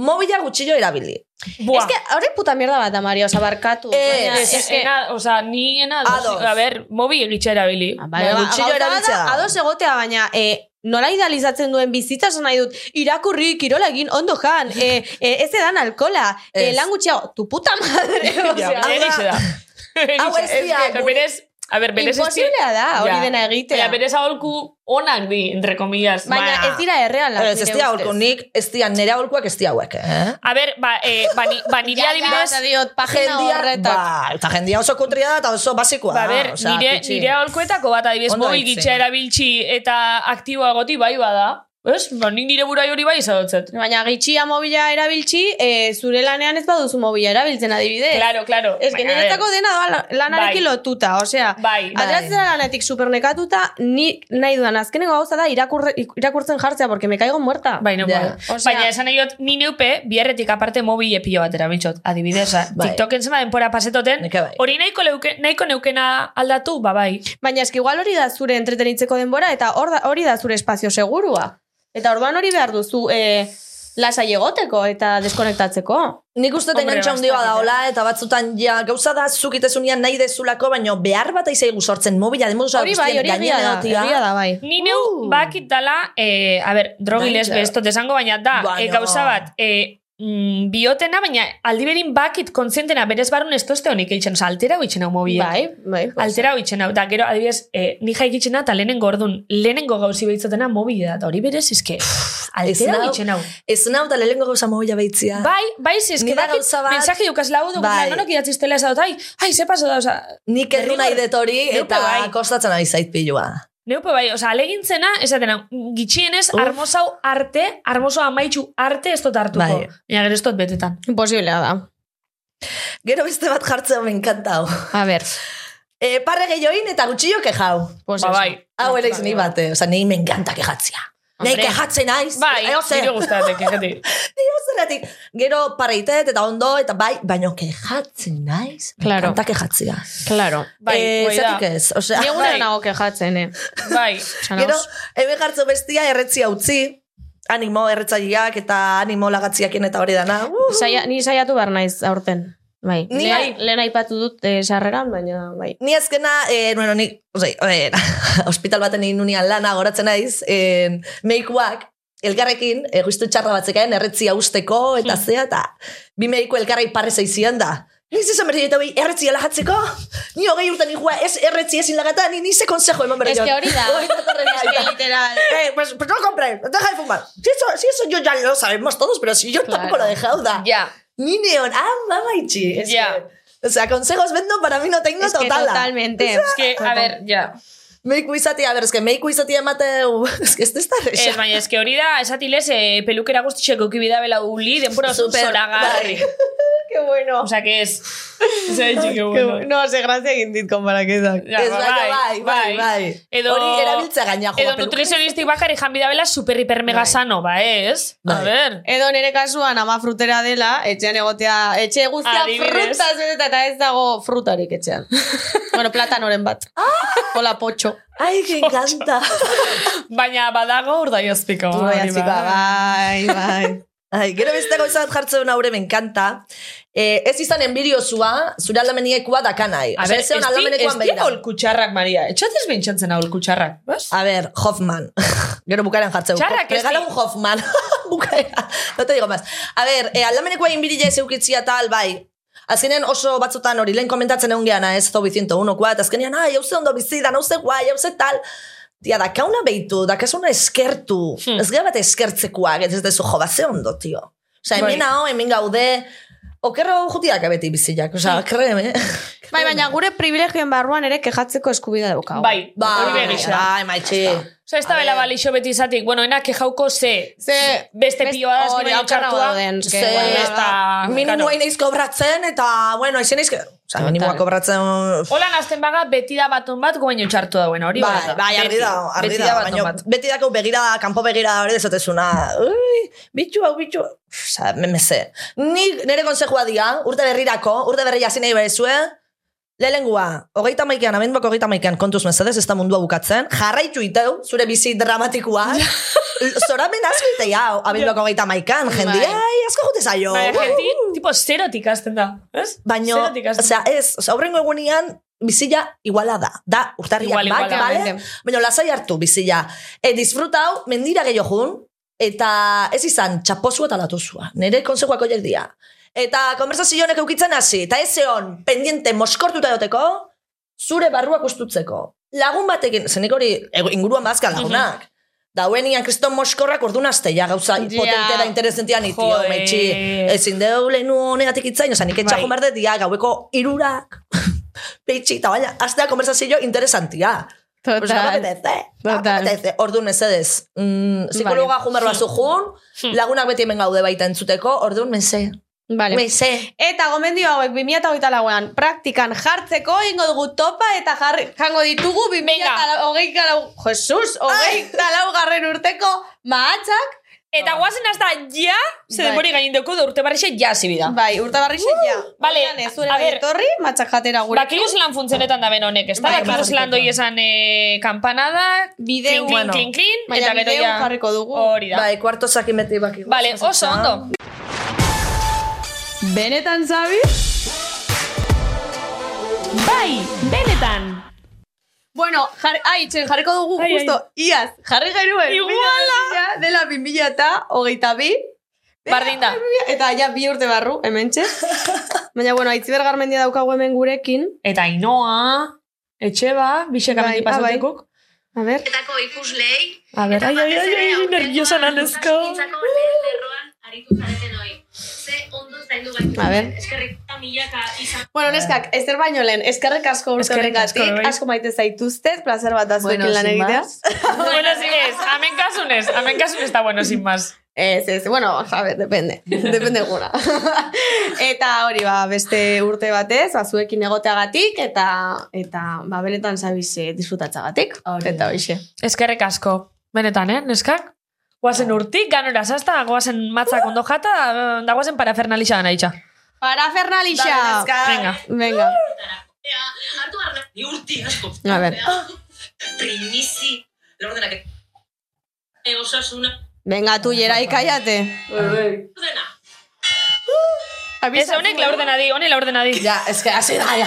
mobila gutxillo erabili. Buah. Es que hori puta mierda bat, Mario, oza, barkatu. Ez, baina, Ez, es que- ena, o sea, ni ena, Ados. a ver, mobi egitxe erabili. Bai, Bai, ba, gutxillo erabiltzea. Ados egotea, baina e, nola idealizatzen duen bizitza esan nahi dut, irakurri, kirola egin, ondo jan, e, e, ez edan alkola, e, Ez. lan gutxiago, tu puta madre, o Ja, sea, hau da-. Hau ez dira, Es a ver, berez imposiblea da, hori Ja. dena egitea. Baina berez aholku onak di, entre comillas. Baina Ba. ez dira errealak. Ez, ez ustez. holko nik, ez dia nire holkoak ez dia hauek, eh? A ver, ba, eh, ba, ni, ba nire Ja, ja, adibidez, eta diot, pagina Jendia, horretak. ba, eta jendia oso kontria da, eta oso basikoa ba, ber, nire, nire aholkuetako bat adibidez, mobil gitxa erabiltzi eta aktiboa goti bai bada. Ez? Ba, nik nire burai hori bai izadotzet. Baina gitxia mobila erabiltzi, e, zure lanean ez baduzu mobila erabiltzen adibidez. Claro, claro. Ez que niretzako dena da lanarekin Bai. lotuta, osea, Bai, bai. Ateratzen lanetik supernekatuta, ni nahi dudan azkeneko gauza da irakurre, irakurtzen jartzea, porque me caigo muerta. Baina, Ja. bueno. Osea- Baina esan nahi ni neupe, biarretik aparte mobile pilo bat erabiltzot. Adibidez, Bai. TikToken zema denpora pasetoten, bai. hori nahiko, leuke, nahiko neukena aldatu, ba bai. Baina eski igual hori da zure entretenitzeko denbora, eta hori da zure espazio segurua. Eta orduan hori behar duzu e, lasai egoteko eta deskonektatzeko. Nik uste handia bastante. daola, eta batzutan ja, gauza da zukitezunean nahi dezulako, baino behar bat aizaigu sortzen mobila, demoz Hori bai, hori egia da, egia da bai. Ni neu bakit dala, eh, a ber, drogiles Danger. bestot esango, baina da, Baina- eh, gauza bat, eh, mm, biotena, baina aldiberin bakit kontzientena berez barun ez tozte honik eitzen, oza, altera hau mobila. Bai, bai. Altera hau, da, gero, adibidez, eh, ni jaikitzen eta lehenengo ordun, lehenengo gauzi behitzotena mobila da, eta hori berez, izke, altera hoitzen hau. Ez nau da lehenko gauza mobila behitzia. Bai, bai, Ni da bat- mensaje dukaz lau dugu, Bai. nonok idatziztela ez dut, ai, ai, ze paso da, oza, Nik erru nahi dut hori, Neupe eta bai. kostatzen ari zait pilua. Neupe bai, oza, alegintzena, esatena, gitxienez, armosau arte, armoso amaitxu arte ez dut hartuko. Bai. Baina gero ez dut betetan. Imposiblea da. Gero beste bat jartzea me encanta hau. A ver, E, parre gehioin eta gutxillo kejau. pues Ba, bai. Hau ere izan bate, oza, nahi me encanta Hombre. kejatzen naiz. Bai, nire gustatek, egeti. Zeratik, gero pareitet eta ondo, eta bai, baino kejatzen naiz. Me Claro. encanta kejatzia. Claro. Bai, eh, hoi da. ez, osea, Ni bai. nago kejatzen, eh. Bai, Gero, ebe jartzo bestia erretzia utzi, animo erretzaileak eta animo lagatziakien eta hori dana. Uh, Saia, ni saiatu behar naiz aurten. Bai. Ni Lehen, bai. lehen aipatu dut eh, sarreran, baina bai. Ni azkena, eh, bueno, ni, ozei, eh, hospital baten egin nunian lana goratzen naiz, eh, meikuak, elgarrekin, eh, txarra batzekaen, erretzia usteko, eta zea, eta bi meiku elkarra iparre zeizian da. Ni zizan berri eta bai, erretzia lagatzeko? Ni hogei urten ikua, ez erretzia ezin lagata, ni ni ze consejo eman berri Ez que hori da. Hori Es que literal. Eh, pues, pues no compré, deja de fumar. Si eso, si eso yo ya lo sabemos todos, pero si yo Claro. tampoco lo he dejado, da. ja. Ni neon, ah, mamaichi. Es Ya. que, o sea, consejos vendo para mí no tengo Es totala. totalmente. Es que, a ver, ja. Meiku izatea, a ver, es que meiku izatea emateu, es que ez da resa. Ez, baina, eske hori da, esatilez, eh, pelukera guztitxeko kibida bela uli, denbora oso Super, zoragarri. bai. Qué bueno. O sea, que es... Ez da ditxik, que Qué bueno. No, se grazia egin dit konparaketak. Ja, ez ba, baina bai, bai, bai. Edo, Hori erabiltza gaina, jo, edo nutrizionistik bakari janbida bela super hiper mega Bai. sano, ba ez? A Bai. ver. Edo nire kasuan ama frutera dela, etxean egotea, etxe guztia Adibidez. fruta beteta eta ez dago frutarik etxean. bueno, platanoren bat. Hola, potxo. Ai, que encanta. Baina badago urdai azpiko. Bai, hori azpikoa, bai, bai. Ai, gero beste gauza bat jartzen haure me encanta. Eh, ez izan enbiriozua, zure aldamenikua dakanai. A ver, ez zeon aldamenekoan ez begira. di kutxarrak, Maria. Etxatez bintxatzen hau kutxarrak, bas? A ver, Hoffman. Gero bukaeran jartzeu. Txarrak ez Regala un Hoffman. Bukaera. No te digo más. A ver, eh, aldamenekoa inbirila ez eukitzia tal, bai. Azkenean oso batzutan hori, lehen komentatzen egon geana, ez zobi 101 kuat, azkenean, ai, hau ze ondo bizidan, hau ze guai, hau ze tal. Tia, dakauna behitu, dakasuna eskertu. Hmm. Ez gara bat eskertzekoak, ez dezu jo, bat ze ondo, tio. Osa, hemen Bai. hau, hemen gaude, okerro jutiak abeti biziak, osa, kreme. Bai, baina gure privilegioen barruan ere kejatzeko eskubidea daukagu. Bai, Bai, hori begisa. bai, maitxe. Osa, ez da bela balixo beti izatik, bueno, enak kejauko ze, Ze, beste best- pioa da, hori, txartua. dauden, Ze-. Minimoa claro. naiz kobratzen, eta, bueno, aizen naiz... Osa, minimoa kobratzen... Hola nazten baga, beti da baton bat, guaino txartu dauen, hori Bai, bada. bai, Beti. da, Beti da, baina bat. beti dako begirada, kanpo begirada hori dezotezuna. Ui, bitxu hau, bitxu. Osa, memeze. Ni nire konsejua dia, urte berrirako, urte berri hasi nahi berezue, Lelengua, hogeita maikean, abenduak hogeita maikean, kontuz mesedez, ez da mundua bukatzen, jarraitu iteu, zure bizi dramatikoa, zoramen asko ite jau, abenduak hogeita maikan, jendia, Bai. ai, asko jute zaio. Bai, gente, tipo, zerotik hasten da, ez? Hasten osea, ez, osea, aurrengo egunean, bizila iguala da. Da, urtarriak bat, bale? Baina lasai hartu bizila. E, disfruta hau, mendira gehiago jun, eta ez izan txaposua eta latuzua. Nire konsejuak horiek dira. Eta konversazio honek eukitzen hasi, eta ez egon pendiente moskortuta duteko, zure barruak ustutzeko. Lagun batekin, zenik hori inguruan bazka lagunak. Dauenian kriston moskorrak ordun aste, ja gauza Ja. potentera interesentian itio, Joe. metxi. Ezin deu lehenu honeatik itzain, oza, nik Bai. etxako berde dia, gaueko irurak. Peitxi, eta baina, aztea konversazio interesantia. Pues no Total. apetece. No apetece. Orduan ez edez. Mm, psikologa Vale. jumer bazu jun, lagunak beti hemen gaude baita entzuteko, orduan meze. Vale. Meze. Eta gomendio hauek 2008 lauan praktikan jartzeko ingo dugu topa eta jarri, jango ditugu 2008 lau, Jesus, hogeita lau garren urteko mahatzak, Eta guazen hasta ja, ze Bai. denbori gain deuko da urte barrixe ja zibida. bai, urte barri ja. Vale, Orduan ez zure a bai ver. etorri, matxak jatera gure. Bakigu zelan funtzionetan da ben honek, ez da? Bai, Bakigu bai. zelan doi esan eh, kampanada, Bideu, klin, klin, klin, klin, eta gero bideu ja... jarriko dugu. Hori da. Bai, kuarto zakin beti baki. Vale, oso ondo. Benetan zabi? Bai, benetan. Bueno, jar, ai, txen, jarriko dugu Ai, justo, iaz, jarri gairuen. Iguala! Dela 2000 eta hogeita bi. Bardin da. Eta ja bi urte barru, hemen txe. Baina, bueno, aitziber garmendia daukagu hemen gurekin. Eta Ainoa, Etxeba, bisek Bai, amendi ah, bai. pasatekuk. A ber. Etako ikuslei. A ber, ai, ai, ai, ai, nerviosa nanezko. Osasungintzako zaindu gaitu. A ber. Eskerrik milaka izan. Bueno, neskak, Ester baino lehen, eskerrik asko urte asko, horregatik, bai. asko maite zaituztet, placer bat da zuekin Bueno, lan egitea. bueno, sin ez, amen kasunez, amen kasunez está bueno, sin más. Ez, ez, bueno, a ver, depende. depende guna. eta hori, ba, beste urte batez, ba, zuekin egoteagatik, eta, eta ba, benetan zabiz eh, disfrutatzagatik. Eta hoxe. Eskerrik asko. Benetan, eh, neskak? Guazen urtik, ganora zazta, guazen matzak ondo jata, eh, da guazen parafernalixa gana itxa. Para Fernalixa! Dale, neska. Venga. Venga, Ea, hartu garra. Ni urti asko. a ver. Primizi. Lordenak. E, osasuna. Venga, tu, Jerai, kaiate. Ordena. Ez, honek la ordena di, honek la ordena di. Ja, es que hasi da, ja.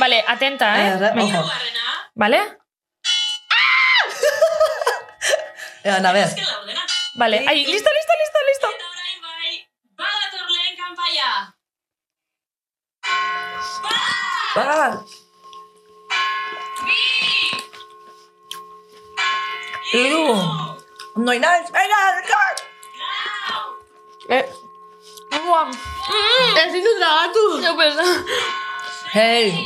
Vale, atenta, eh? Eh, Venga. Vale? Egan, a ver. Eske la ordena. Vale, ai, listo, listo, listo, listo. Eta orain bai. Badator lehen kanpaia. Ba, Iru. Noi naiz, venga, venga. Eh, Guam. ezin dut tragatu. Jo pesa. Hey.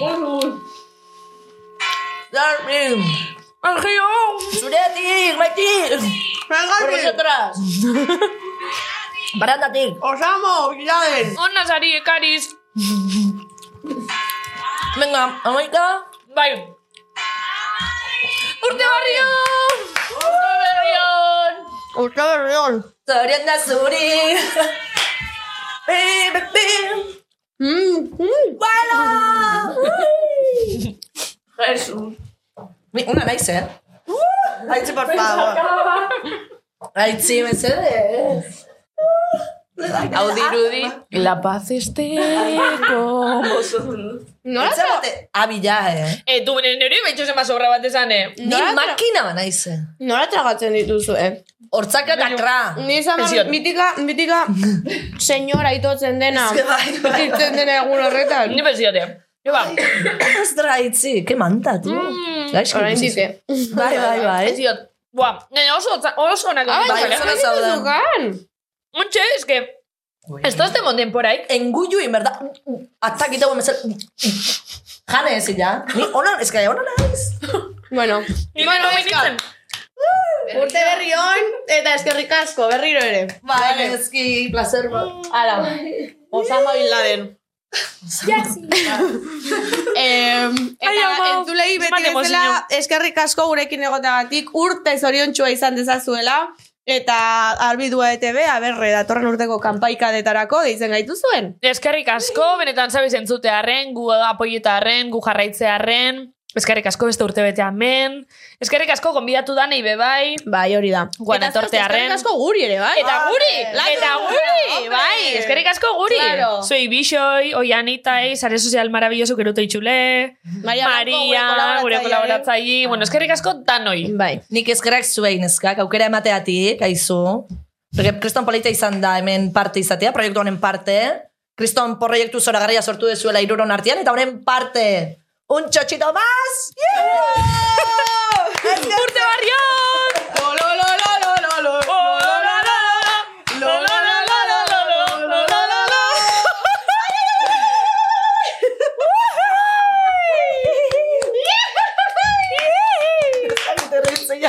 Darmin. Argio. Zuretik, maitik. Por vosotras. Barandatik. Osamo, giladen. Ona sari ekariz. Venga, amaika. Bai. Urte barrion! Urte barrion! Uste berrion. Zorion da zuri. Bi, bi, bi. Mm, mm. Bueno. Jesus. Mi, una naiz, eh? Aitzi, por favor. Aitzi, mesedez. Hau dirudi. La paz esté como Nola Etxe tra... bate, abila, eh? Eh, tu benen nire behitxo zema sobra bat esan, eh? Ni Nola tra- makina ba naiz, eh? Nola tragatzen dituzu, eh? Hortzaka eta kra. Ni Pensión. mitika, mitika, senyora itotzen dena. Eske bai, bai. Itzen dena egun horretan. Ni beziote. Jo ba. Ostra, aitzi, ke manta, tu. Gaizki Gaizki. Orain dizke. Bai, bai, bai, bai, bai. Ez diot, bua, nena oso, oso onako. Ai, bai, zara zaudan. Montxe, ez que... Ez da zemon den porai. Engullu in, berda. Hasta kita guen bezal... Jane ez, ya. Ni onan, ez que onan ez. Bueno. Ni bueno, ez que... Urte berri on, eta ezkerrik asko, berriro ere. Bai, eski, placer. Ala, osama bin laden. Em, Ai, eta ama, entzulei zenbat beti bezala eskerrik asko gurekin egoteagatik urte zoriontxua izan dezazuela eta albidua ETV, aberre, datorren urteko kanpaikadetarako deitzen gaitu zuen. Eskerrik asko, benetan zabiz entzutearen, gu apoietarren, gu jarraitzearen, eskerrik asko beste urte beteamen, eskerrik asko gonbidatu da nahi bebai, Bai, hori da. Guan etortearren. Eskerrik asko guri ere, bai? Eta guri, Lagun, eta guri, bai, eskerrik asko guri. Claro. Zuei bixoi, oianitai, sare sozial maravilloso keruto itxule, Maria Maria, gure gure kolaboratzaile. kolaboratzaile, bueno, eskerrik asko danoi. Bai. Nik eskerak zuei neskak, aukera emateatik, aizu. Porque kriston polita izan da hemen parte izatea, proiektu honen parte. Kriston proiektu zoragarria sortu dezuela iruron artean, eta honen parte. un chochito más. ¡Urte Barrión! ¡Lo, lo,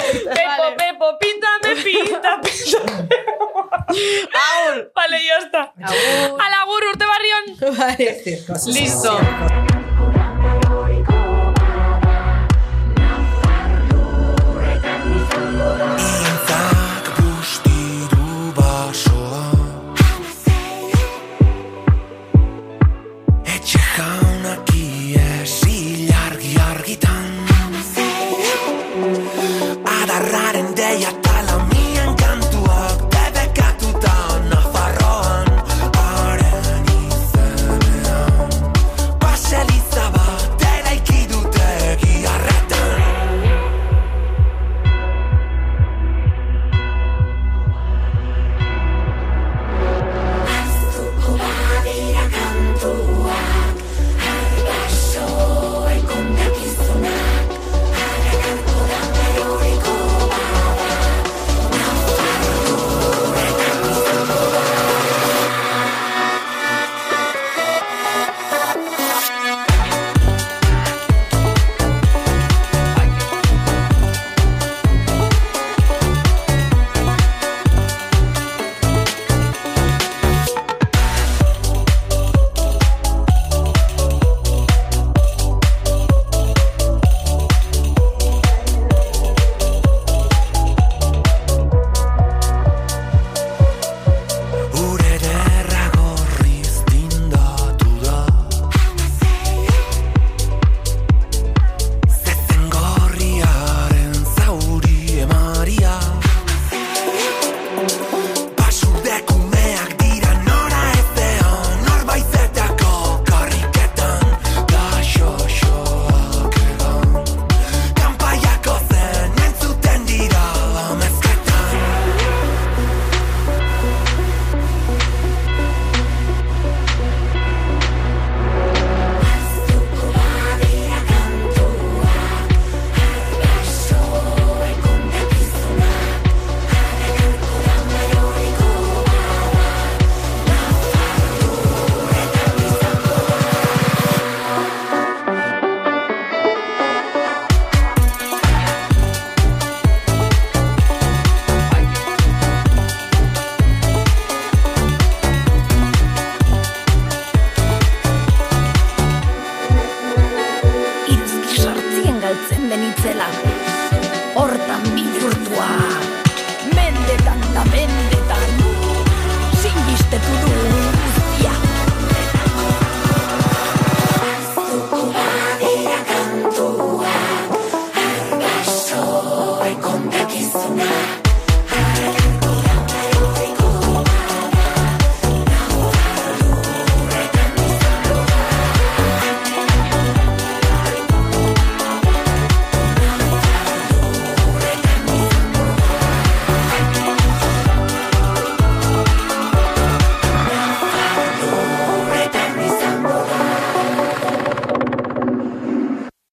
Pepo, Pepo, píntame, pinta, píntame. Aún. Vale, ya está. Agur. Alagur, urte barrión. Vale. Listo.